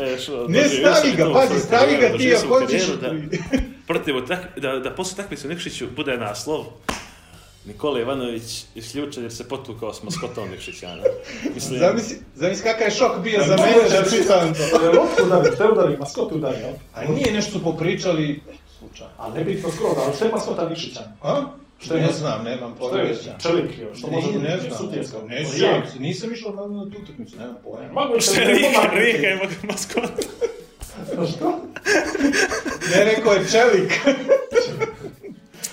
e, ne stavi ga, pazi, stavi ga ti ako hoćeš. Da, da, da posle su Nikšiću bude naslov, Nikola Ivanović isključen jer se potukao s maskotom Nikšićana. [LAUGHS] Mislim... Zamisli, zamisli kakav je šok bio za mene da čitam to. Je lopku udario, šta je udario, maskot udario. nije nešto popričali slučajno. A ne bi to skroz, ali šta je maskota Nikšićana? A? Što je, ne znam, nemam pojma. Što je čelik je, što može ne znam, Ne pa znam, nisam išao na, na tu utakmicu, nemam pojma. Mogu što je Rika, Rika je maskota. Pa što? Ne rekao je čelik. [LAUGHS]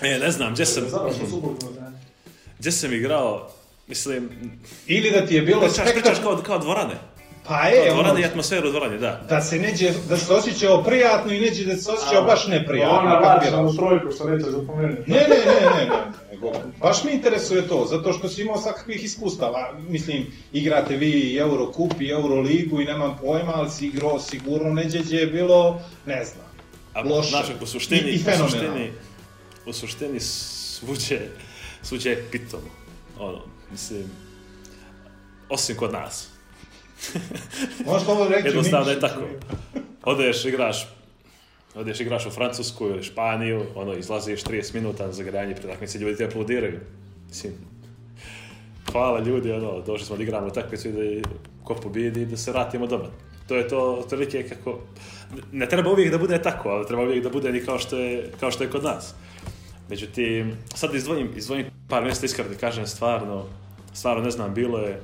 E, ne znam, gdje sam... Gdje sam igrao, mislim... Ili da ti je bilo spektakl... Pričaš kao, kao dvorane. Pa je, kao e, dvorane ono... i atmosferu dvorane, da. Da se neđe, da se osjećao prijatno i neđe da se osjećao baš neprijatno. Ona lačna u trojku što neće zapomenuti. Ne, ne, ne, ne, [LAUGHS] baš mi interesuje to, zato što si imao svakakvih iskustava. Mislim, igrate vi Eurocup i Euroligu i nemam pojma, ali si igrao sigurno neđe gdje je bilo, ne znam, loše. A, po I, i u suštini svuđe, svuđe je pitomo. Ono, mislim, osim kod nas. [LAUGHS] Možeš ovo reći Jednostavno je tako. Odeš, igraš odeš igraš u Francusku ili Španiju, ono, izlaziš 30 minuta na zagranje pred takmice, ljudi ti aplaudiraju. Mislim, hvala ljudi, ono, došli smo da igramo takve i da ko i da se vratimo doma. To je to otprilike kako... Ne treba uvijek da bude tako, ali treba uvijek da bude ni kao što je, kao što je kod nas. Međutim, sad izdvojim, par mjesta iskreno da kažem stvarno, stvarno ne znam, bilo je,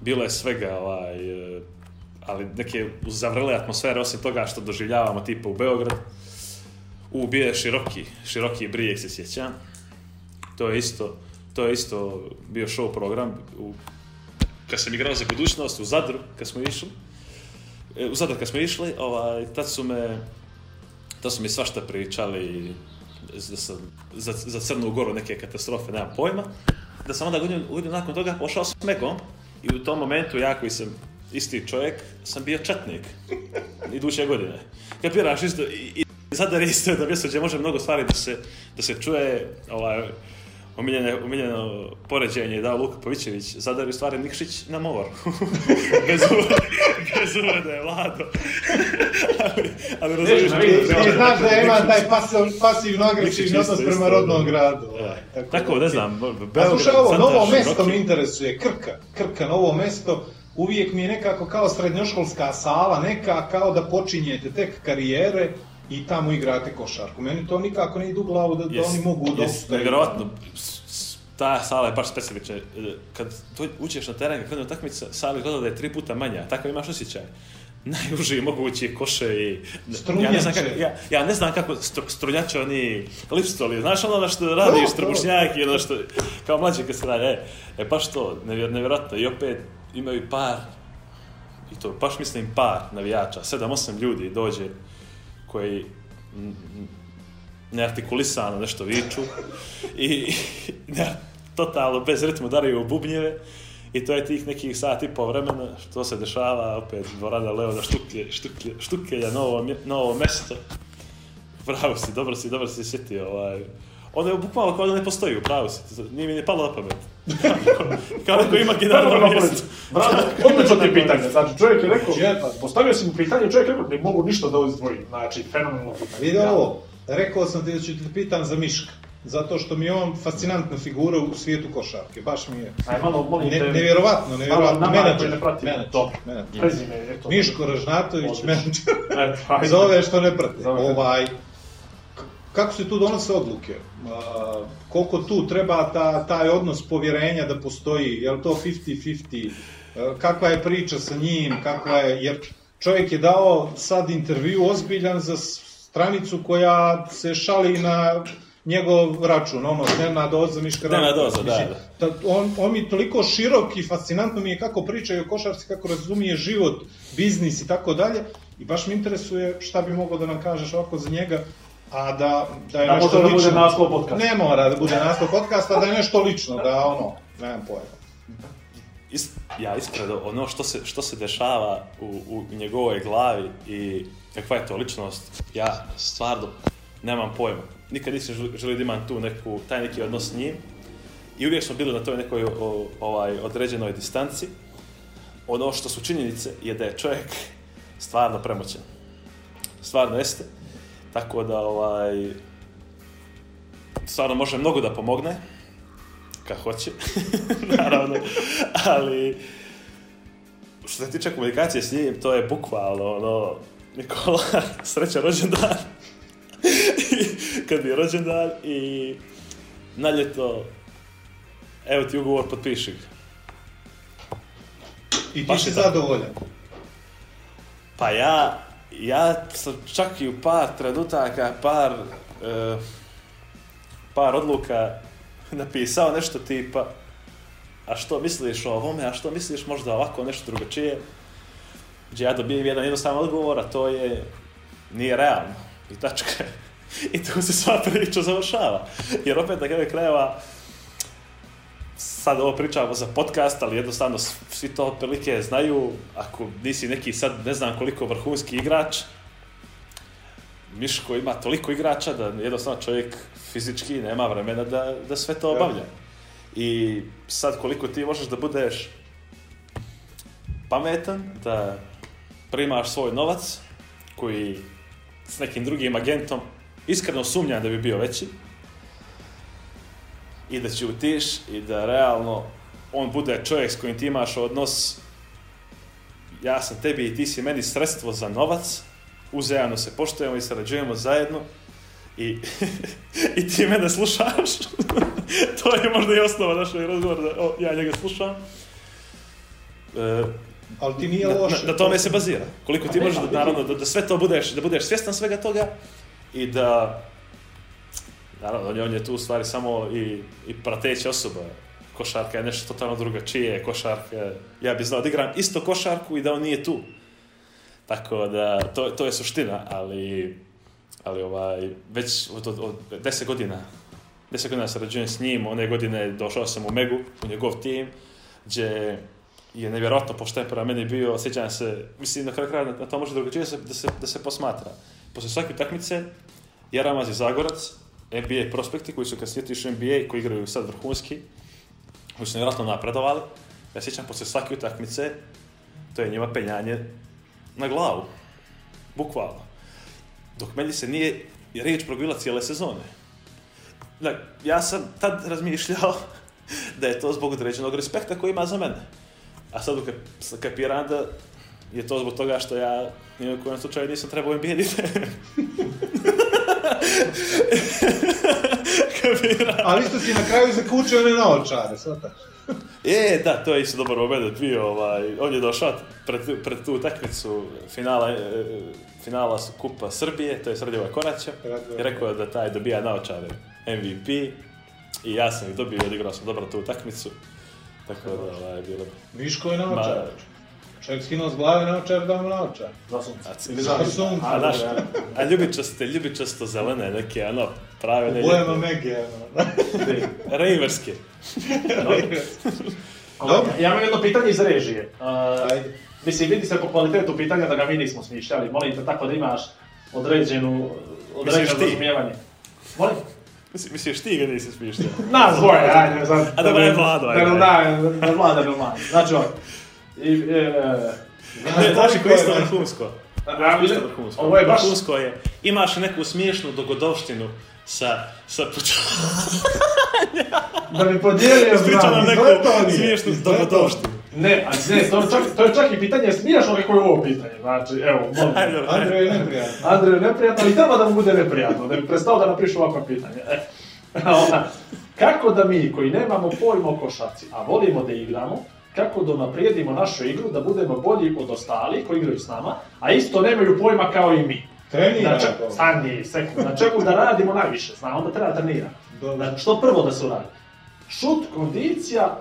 bilo je svega, ovaj, e, ali neke zavrle atmosfere osim toga što doživljavamo tipa u Beograd. U, bio je široki, široki brijeg se sjećam. To je isto, to isto bio show program u, kad sam igrao za budućnost u Zadru, kad smo išli. E, u zadru kad smo išli, ovaj, tad su me, tad su mi svašta pričali, za, za, za Crnu Goru neke katastrofe, nemam pojma, da sam onda godinu, nakon toga pošao s Megom i u tom momentu ja koji sam isti čovjek, sam bio četnik iduće godine. Kapiraš isto i, i zadar isto da mjesto gdje može mnogo stvari da se, da se čuje ovaj, omiljene, omiljeno poređenje je dao Luka Pavićević, Zadar je u stvari Nikšić na mor. [LAUGHS] bez uvode, bez uvode, Lado. ali, ali razumiješ... Ti znaš da ima taj pasivno agresivni odnos prema rodnom gradu. Ovaj. Tako, tako ne znam, Beograd, slušaj, ovo, novo mesto mi interesuje, Krka. Krka, novo mesto, uvijek mi je nekako kao srednjoškolska sala, neka kao da počinjete tek karijere, i tamo igrate košarku. Meni to nikako ne ide u glavu da, da oni mogu Jesi, Nevjerovatno, ta sala je baš specifična. E, kad tu uđeš na teren, kad je utakmica, sala izgleda da je tri puta manja, tako imaš osjećaj [LAUGHS] najuži mogući koše i... Ja ne znam kako, ja, ja ne znam kako strunjače oni lipstoli, znaš ono što radi strbušnjak i ono što... Kao mlađe kad se radi, e, e baš to, nevjer, nevjerojatno. I opet imaju par, i to baš mislim par navijača, sedam, osam ljudi dođe koji neartikulisano nešto viču i ne, totalno bez ritmu daraju bubnjeve i to je tih nekih sati pol vremena što se dešava opet dvorana da Štuklje, Štuklje, novo, novo mesto. Pravo si, dobro si, dobro si sjetio. Ovaj. Ono je bukvalno kao da ne postoji, pravu si, nije mi ne palo na pamet. Kao ko ima gitaru na Bravo, odlično ti pitanje. Znači, čovjek je rekao, pa- postavio si mu pitanje, čovjek je rekao, ne mogu ništa da Znači, fenomenalno pitanje. Vidio ovo, rekao sam ti da ću te pitan za Miška. Zato što mi je on fascinantna figura u svijetu košarke, baš mi je. Aj, malo, molim Ne, nevjerovatno, nevjerovatno, menadžer. Ne prati. Menadžer. Prezime, eto. Miško Ražnatović, menadžer. Za ove što ne prate. Ovaj, kako se tu donose odluke? Koliko tu treba ta, taj odnos povjerenja da postoji? Je li to 50-50? E, kakva je priča sa njim? Kakva je, jer čovjek je dao sad intervju ozbiljan za stranicu koja se šali na njegov račun, ono, dnevna doza, miška Dnevna doza, da, da. On, on mi toliko širok i fascinantno mi je kako pričaju o košarci, kako razumije život, biznis i tako dalje. I baš mi interesuje šta bi mogao da nam kažeš ovako za njega, a da, da je nešto lično. bude naslov podcasta. Ne mora da bude naslov podcasta, da je nešto lično, da ono, nemam pojma. ja ispredo, ono što se, što se dešava u, u njegovoj glavi i kakva je to ličnost, ja stvarno nemam pojma. Nikad nisam želio da imam tu neku, taj neki odnos s njim. I uvijek smo bili na toj nekoj o, ovaj, određenoj distanci. Ono što su činjenice je da je čovjek stvarno premoćen. Stvarno jeste. Tako da, ovaj, stvarno može mnogo da pomogne, kad hoće, [LAUGHS] naravno, ali što se tiče komunikacije s njim, to je bukvalno, ono, Nikola, [LAUGHS] sreća rođendan, [LAUGHS] kad bi je rođendan i na ljeto, evo ti ugovor, potpiši ga. I ti si zadovoljan? Pa ja, ja sam čak i u par trenutaka, par, e, par odluka [LAUGHS] napisao nešto tipa a što misliš o ovome, a što misliš možda ovako, nešto drugačije, gdje ja dobijem jedan jednostavan odgovor, a to je nije realno i tačka. [LAUGHS] I tu se sva priča završava. Jer opet na kraju krajeva sad ovo pričamo za podcast, ali jednostavno svi to otprilike znaju, ako nisi neki sad ne znam koliko vrhunski igrač, Miško ima toliko igrača da jednostavno čovjek fizički nema vremena da, da sve to obavlja. I sad koliko ti možeš da budeš pametan, da primaš svoj novac koji s nekim drugim agentom iskreno sumnjam da bi bio veći, i da utiš i da realno on bude čovjek s kojim ti imaš odnos ja sam tebi i ti si meni sredstvo za novac, uzajamno se poštujemo i sarađujemo zajedno i, [LAUGHS] i ti mene slušaš. [LAUGHS] to je možda i osnova našeg razgovora, da ja njega slušam. E, ali ti nije loše. Na, to na, tome se bazira. Koliko ti možeš, da, naravno, da, da sve to budeš, da budeš svjestan svega toga i da Naravno, on je tu u stvari samo i, i prateća osoba. Košarka je nešto totalno drugačije, košarka... Ja bi znao da igram isto košarku i da on nije tu. Tako da, to, to je suština, ali, ali ovaj, već od, od, od deset godina, deset godina sarađujem s njim, one godine došao sam u Megu, u njegov tim, gdje je nevjerojatno pošten prema meni bio, sjećam se, mislim na kraju kraja na, to može drugačije da se, da se, posmatra. Poslije svake takmice, Jaramaz i Zagorac, NBA prospekti koji su kad sjeti u NBA koji igraju sad vrhunski, koji su nevjerojatno napredovali. Ja sjećam poslije svake utakmice, to je njima penjanje na glavu. Bukvalno. Dok meni se nije riječ probila cijele sezone. Dak, ja sam tad razmišljao [LAUGHS] da je to zbog određenog respekta koji ima za mene. A sad dok kapiram da je to zbog toga što ja ni u kojem slučaju nisam trebao NBA [LAUGHS] Ali isto si na kraju zakučio one naočare, svata. E da, to je isto dobar moment bio, ovaj, on je došao pred, pred tu utakmicu finala, e, finala Kupa Srbije, to je Srdjeva Koraća, i rekao je da taj dobija naočare MVP, i ja sam ih dobio, odigrao sam dobro tu utakmicu, tako da, ovaj, bilo... Miško je naočare. Čovjek skinuo s glave naočar, dao mu naočar. Za sunce. Ili za sunce. A, znaš, a ljubičaste, ljubičasto zelene, neke, ono, prave... U bojama mege, ono. [LAUGHS] Rejverske. Dobro. Ja imam jedno pitanje iz režije. E, ajde. Mislim, vidi se po kvalitetu pitanja da ga mi nismo smišljali. Molim te tako da imaš određenu, određeno razumijevanje. Molim? Mislim, misliš ti ga nisi smišljao? Na zvoj, ajde. A da, bi je vlado, ajde. Da, da, da, vlada, vlado. Znači, ovako. I, e, ne, Daško e, je isto vrhunsko. Ovo je baš... Vrhunsko je, imaš neku smiješnu dogodovštinu sa, sa putovanja. [LAUGHS] da bi podijelio Spriča nam neku smiješnu dogodovštinu. Ne, a ne, to, čak, to je čak i pitanje smiješno kako je ovo pitanje, znači, evo, molim. Andrej je neprijatno. Andrej je neprijatno, ali treba da mu bude neprijatno, da bi prestao da napišu ovakva pitanja. E. [LAUGHS] Kako da mi, koji nemamo pojma o košarci, a volimo da igramo, kako da naprijedimo našu igru, da budemo bolji od ostalih koji igraju s nama, a isto nemaju pojma kao i mi. Trenira znači, to. Stani, sekund, na čemu da radimo najviše, znam, onda treba trenirati. Znači, što prvo da se uradi? Šut, kondicija,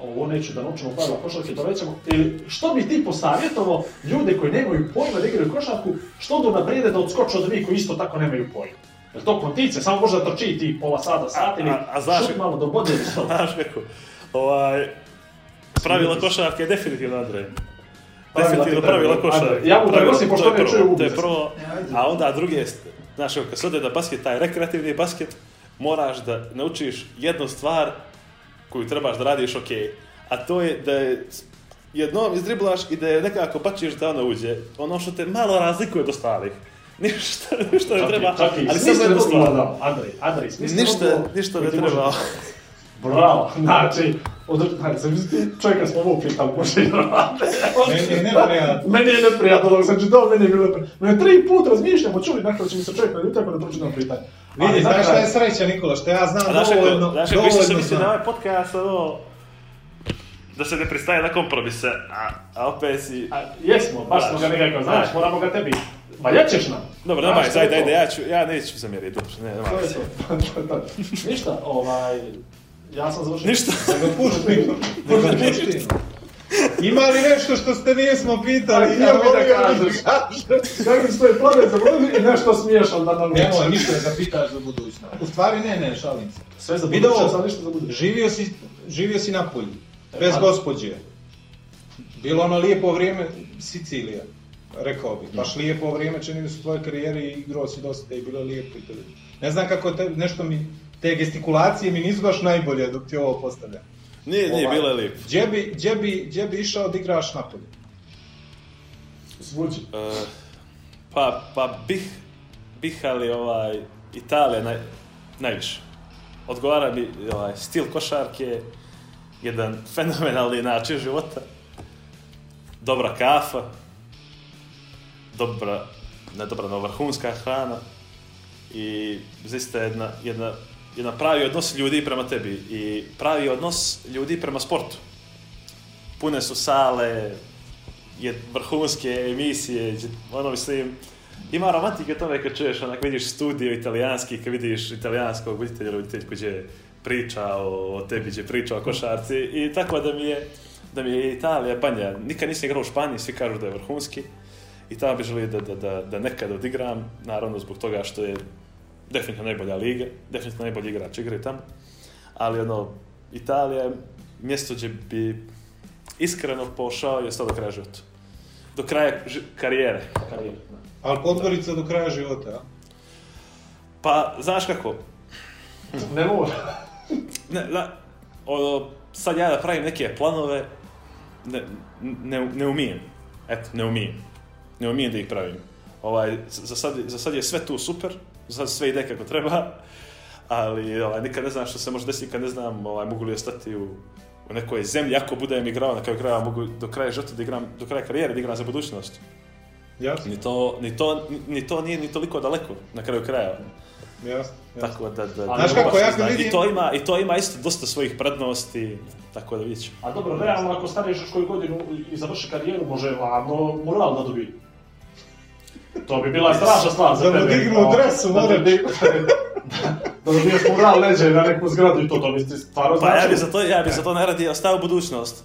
ovo neću da naučimo pravila košarke, to većemo, što bi ti posavjetovao ljude koji nemaju pojma da igraju košarku, što da naprijede da odskoče od njih koji isto tako nemaju pojma? Jer to kondicija, samo može da trči ti pola sata, sat ili a, šut malo do bode. [LAUGHS] Znaš ovaj, Pravila košarke je definitivno Andrej. Definitivno pravila košarke. Ja mu da pošto ne To je prvo, e, a onda druge, znaš, kad se ode da basket, taj rekreativni basket, moraš da naučiš jednu stvar koju trebaš da radiš ok. A to je da je jednom izdriblaš i da je nekako bačiš da ona uđe. Ono što te malo razlikuje od ostalih. [LAUGHS] Ništa, ništa ne treba, ali samo jednu stvar. Andrej, Andrej, ništa, ništa ne treba. Bravo, znači, održi, znači, sam čovjeka smo ovo pitali, može i normalno. Meni je neprijatno. meni je neprijatno, dok sam čitao, meni je bilo neprijatno. je tri put razmišljamo, čuli, dakle, će mi se čovjek naljutiti ako ne pa pročitam pitanje. Vidi, znaš šta je sreća, Nikola, što ja znam znaš, dovoljno, znaš, dovoljno znam. Znaš, mislim na ovaj podcast, ono, da se ne pristaje na kompromise, a, a opet si... A, jesmo, baš smo ga nekako, znaš, moramo ga tebi pa ja ćeš nam. Dobro, daj, daj, daj, ja ću, ja neću zamjeriti, dobro, ne, nema. [LAUGHS] To je to, ništa, ovaj, ja sam završio. Ništa. Da ga pušti. Ima li nešto što ste nismo pitali? Ja bi da kažeš. Kakvi ste plane za budućnost i nešto smiješam da nam Nemoj ništa da pitaš za budućnost. U stvari ne, ne, šalim se. Sve za budućnost, ali ništa za budućnost. Živio si, živio si na polju, bez gospođe. Bilo ono lijepo vrijeme Sicilija, rekao bi. Baš lijepo vrijeme čini mi se u tvojoj karijeri i igrao si dosta i bilo lijepo i to. Ne znam kako te, nešto mi te gestikulacije mi nisu baš najbolje dok ti ovo postavljam. Nije, nije, ovaj, bilo je lijepo. Gdje bi, gdje, bi, gdje bi išao da igraš napolje? Zvuči. E, pa, pa bih, bih ali ovaj, Italija naj, najviše. Odgovara mi ovaj, stil košarke, jedan [LAUGHS] fenomenalni način života, dobra kafa, dobra, ne dobra, no vrhunska hrana i zista jedna, jedna je na pravi odnos ljudi prema tebi i pravi odnos ljudi prema sportu. Pune su sale, je vrhunske emisije, ono mislim, ima romantike tome kad čuješ, onak vidiš studio italijanski, kad vidiš italijanskog voditelja, voditelj koji je priča o, o tebi, gdje priča o košarci i tako da mi je, da mi je Italija banja. Nikad nisam igrao u Španiji, svi kažu da je vrhunski i tamo bi želio da, da, da, da nekad odigram, naravno zbog toga što je definitivno najbolja liga, definitivno najbolji igrač igraju tamo, ali ono, Italija je mjesto gdje bi iskreno pošao i ostao do kraja života. Do kraja karijere. Ali potvorica do kraja života, a? Pa, znaš kako? ne može. ne, da, ono, sad ja da pravim neke planove, ne, ne, ne umijem. Eto, ne umijem. Ne umijem da ih pravim. Ovaj, za, sad, za sad je sve tu super, sad sve ide kako treba, ali ovaj, nikad ne znam što se može desiti, nikad ne znam ovaj, mogu li ostati u, u nekoj zemlji, ako budem igrao na kraju kraja, mogu do kraja života da igram, do kraja karijere da igram za budućnost. Jasno. Ni to, ni, to, ni to nije ni toliko daleko na kraju kraja. Jasno, Tako da, znaš kako, vidim... I to, ima, I to ima isto dosta svojih prednosti, tako da vidjet A dobro, realno ako staneš još koju godinu i završi karijeru, može, varno moral da to bi bila strašna stvar za da tebe. Da dignu dresu, mora bi... Da dobiješ mural leđe na neku zgradu i to, to bi ti stvarno Pa ja bi za to, ja bi za to najradije ostao budućnost.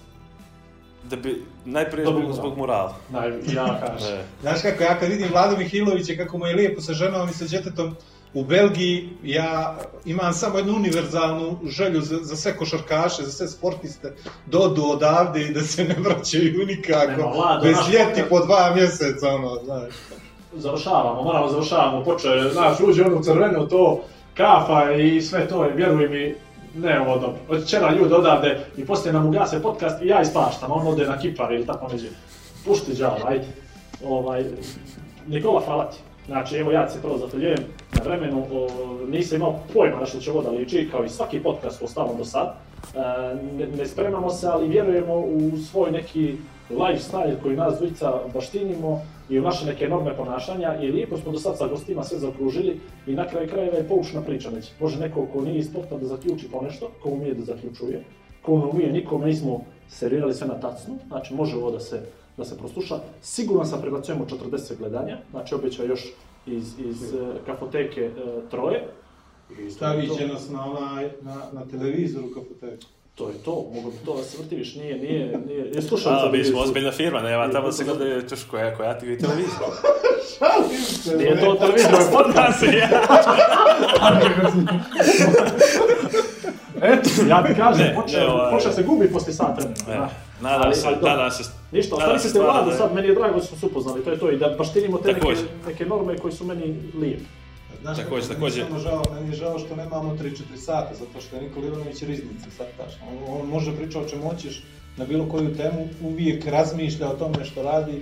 Da bi najprije zbog, zbog murala. Naj, ja kažem. Znaš kako, ja kad vidim Vlada Mihilovića kako mu je lijepo sa ženom i sa djetetom, u Belgiji ja imam samo jednu univerzalnu želju za, za sve košarkaše, za sve sportiste, da odu odavde i da se ne vraćaju nikako, Nema, bez ljeti po dva mjeseca, ono, znaš završavamo, moramo završavamo, poče, znaš, uđe ono crveno, to kafa i sve to, vjeruj mi, ne ovo dobro. Čera ljudi odavde i poslije nam ugase podcast i ja ispaštam, on ode na Kipar ili tako neđe. Pušti džava, ajde. Ovaj, Nikola, hvala ti. Znači, evo ja se prvo zahvaljujem na vremenu, o, nisam imao pojma na što će voda liči, kao i svaki podcast ostalom do sad. E, ne, spremamo se, ali vjerujemo u svoj neki lifestyle koji nas dvojica baštinimo i u naše neke norme ponašanja i lijepo smo do sad sa gostima sve zaokružili i na kraju krajeva je poučna priča već. Može neko ko nije iz sporta da zaključi ponešto, ko umije da zaključuje, ko ne umije nikome, nismo servirali sve na tacnu, znači može ovo da se, da se prosluša. Siguran sam prebacujemo 40 gledanja, znači obeća još iz, iz e, kafoteke e, troje. I stavit će nas na, onaj, na, na televizoru kafoteku to je to, mogu bi to da se više, nije, nije, nije, nije slušao sam. Mi smo ozbiljna firma, nema tamo se gledaju čuš koja, koja ti vidi televizija. [LAUGHS] Šalim se. Nije to televizor, je podcast. Ja. [LAUGHS] Eto, ja ti kažem, počeo se gubi posle sat vremena. Nadam se, nadam se. Ništa, ostali ste u radu sad, meni je drago da smo se upoznali, to je to, i da baštinimo te neke, neke norme koje su meni lijepe. Znaš, također, također. Samo žao, meni je žao što nemamo 3-4 sata, zato što je Nikola Ivanović riznica, sad tačno. On, on može pričati o čemu hoćeš, na bilo koju temu, uvijek razmišlja o tome što radi,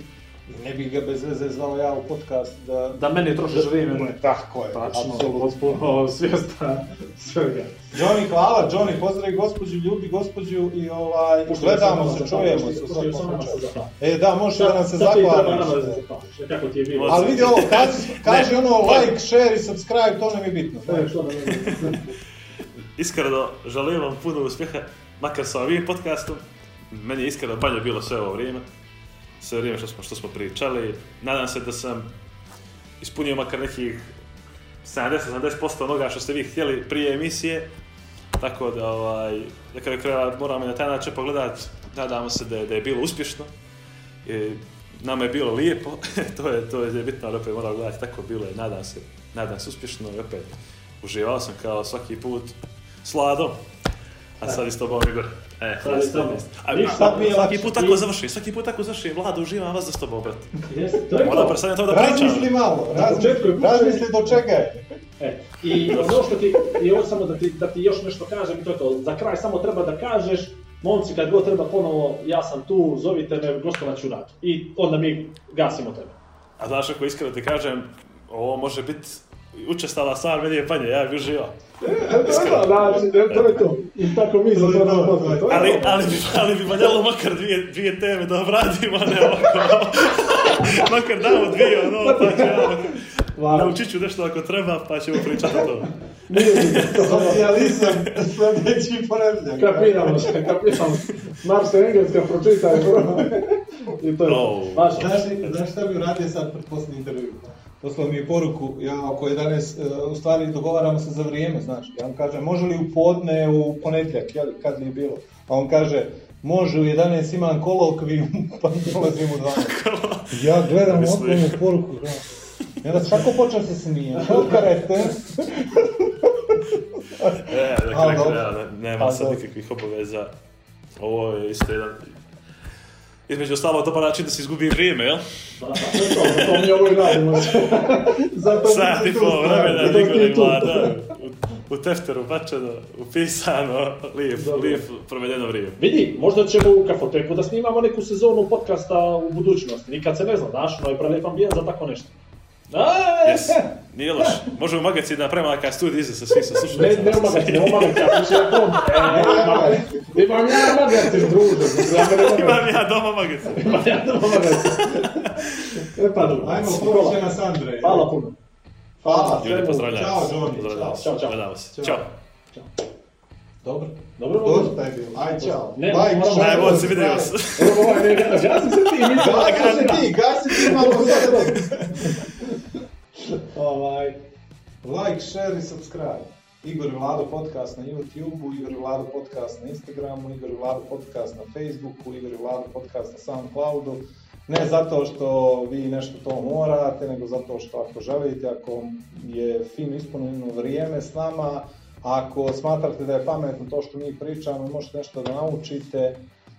ne bih ga bez veze zvao ja u podcast da... Da meni trošiš vrijeme. Ne, tako je, apsolutno. svjestan svega. Johnny, hvala, Johnny, pozdrav gospođu, ljubi gospođu i ovaj, Pušta gledamo se, čujemo se u se slučaju. E, da, možeš da nam se zahvališ. E, kako ti je bilo? Ali vidi ovo, kaži ono like, share i subscribe, to nam je bitno. Iskreno, želim vam puno uspjeha, makar sa ovim podcastom. Meni je iskreno banje bilo sve ovo vrijeme sve vrijeme što smo, što smo pričali. Nadam se da sam ispunio makar nekih 70-70% onoga što ste vi htjeli prije emisije. Tako da, ovaj, na kraju kreva moramo i na taj način pogledat, Nadamo se da je, da je bilo uspješno. i nama je bilo lijepo, [LAUGHS] to, je, to je bitno, ali opet moram gledati tako bilo je, nadam se, nadam se uspješno i opet uživao sam kao svaki put slado a sad isto Boga Igor. E, sad isto Svaki put tako završi, svaki put tako završi, vlada uživam vas za s tobom, brat. to je to da pričam. Razmisli malo, razmisli, do čega je. E, i ono ti, i ovo samo da ti, da ti još nešto kažem i to je to, za kraj samo treba da kažeš, momci kad god treba ponovo, ja sam tu, zovite me, gostovat ću rad. I onda mi gasimo tebe. A znaš ako iskreno ti kažem, ovo može biti učestala sam, meni je panje, ja bi uživao. E, e, Iskreno. Znači, to je to. I tako mi za to dobro. Ali, ali, bi, ali bi valjalo makar dvije, dvije teme da obradimo, a ne ovako. [LAUGHS] makar damo dvije, ono, pa će, ja... Naučit ću nešto ako treba, pa ćemo pričati o tome. to, Socijalizam, sljedeći ponedljak. Kapiramo se, kapiramo se. se Engleska, pročitaj [LAUGHS] I to je. Oh. Znaš, znaš šta bi uradio sad pred posljednji intervju? poslao mi je poruku, ja oko 11, e, u stvari dogovaramo se za vrijeme, znaš, ja vam kažem, može li u podne, u ponedljak, jel, kad li je bilo, a on kaže, može, u 11 imam kolokvijum, [LAUGHS] pa dolazim u 12. [LAUGHS] Ja gledam otvornu poruku, znaš, I onda svako počeo se smije, [LAUGHS] karete. E, dakle, nema sad nikakvih obaveza. Ovo je isto jedan između ostalo to pa način da se izgubi vrijeme, jel? Da, pa, pa, to, to mi ovo i radimo. [LAUGHS] Zato Sat i pol vremena niko ne vlada. U, u tefteru bačeno, upisano, lijep, lijep provedeno vrijeme. Vidi, možda ćemo u kafoteku da snimamo neku sezonu podcasta u budućnosti. Nikad se ne zna, znaš, no je prelijep ambijent za tako nešto. Da, yes. Nije loš. Možemo magacin da napravimo neka studija iza sa svim sa Ne, ne magacin, ne Imam ja [LAUGHS] Imam ja doma [LAUGHS] Imam ja doma e, pa Ajmo, poruče nas Andrej. puno. Hvala. Ljudi, pozdravljam Čao, dobro. Dobro, dobro. taj je Aj, čao. Ne, Baj, čao. se ne, se ti. Mi da, gasi ti, gasi ti malo sada. [LAUGHS] ovaj, like, share i subscribe. Igor Vlado podcast na YouTubeu, Igor Vlado podcast na Instagramu, Igor Vlado podcast na Facebooku, Igor Vlado podcast na Soundcloudu. Ne zato što vi nešto to morate, nego zato što ako želite, ako je fin ispunjeno vrijeme s nama, ako smatrate da je pametno to što mi pričamo, možete nešto da naučite,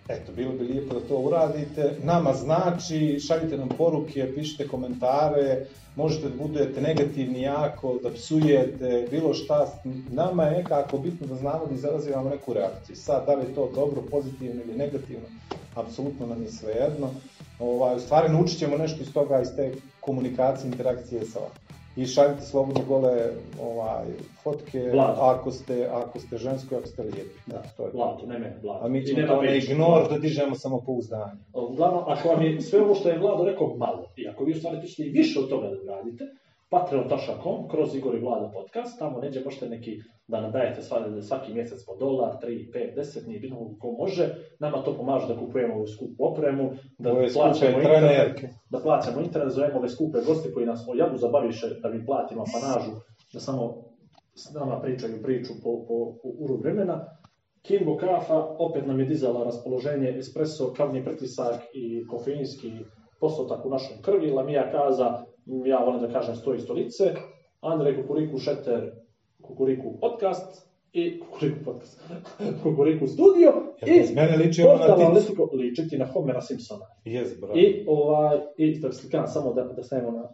eto, bilo bi lijepo da to uradite. Nama znači, šaljite nam poruke, pišite komentare, možete da budete negativni jako, da psujete, bilo šta. Nama je nekako bitno da znamo da izrazivamo neku reakciju. Sad, da li je to dobro, pozitivno ili negativno, apsolutno nam je svejedno. Ovaj, u stvari naučit ćemo nešto iz toga, iz te komunikacije, interakcije sa vama i šaljite slobodno gole ovaj, fotke ako ste, ako ste žensko ako ste lijepi. Da, to je blato, ne mene, blato. A mi ćemo ne ignor da dižemo samo pouzdanje. Uglavnom, ako vam je sve ovo što je Vlado rekao malo, i ako vi u stvari i više od toga da radite, patreon.com kroz Igor i Vlada podcast, tamo neđe možete neki da nam dajete svaki mjesec po dolar, tri, 5, deset, nije bilo ko može, nama to pomaže da kupujemo ovu skupu opremu, da plaćamo internet, da plaćamo internet, zovemo ove skupe goste koji nas o zabaviše da mi platimo panažu, da samo s nama pričaju priču po, po, uru vremena. Kimbo kafa opet nam je dizala raspoloženje espresso, kavni pritisak i kofeinski postotak u našoj krvi. Lamija kaza, ja volim da kažem stoji stolice. Andrej Kukuriku Šeter Kukuriku podcast i Kukuriku podcast, [LAUGHS] Kukuriku studio ja, i mene liči portal liči ličiti na Homera Simpsona. Yes, I, ovaj, i to je samo da, da stavimo na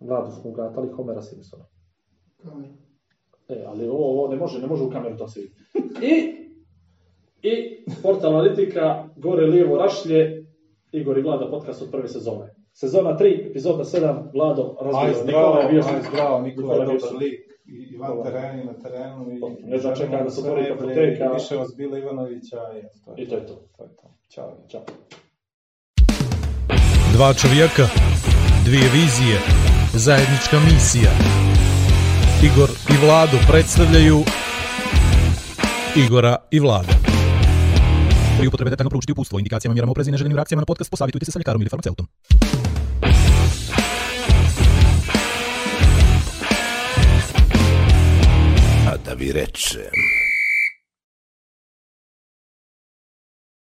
vladu smo ali Homera Simpsona. E, ali ovo, ovo ne može, ne može u kameru to se vidi. I, i portal analitika, gore lijevo rašlje, Igor i Vlada podcast od prve sezone. Sezona 3, epizoda 7, Vlado, razgovor Nikola je bio Aj, zdravo, Nikola je i, van terenu, i na terenu. I, pa, ne znam, čekaj da se otvori kapoteka. I više vas Bila Ivanovića. I to, je I to to. to, to. Ćao. Dva čovjeka, dvije vizije, zajednička misija. Igor i Vladu predstavljaju Igora i Vlada. Pri upotrebe detaljno proučiti upustvo, indikacijama, mjerama oprezi i neželjenim reakcijama na podcast, posavitujte se sa ljekarom ili farmaceutom. da Virecce.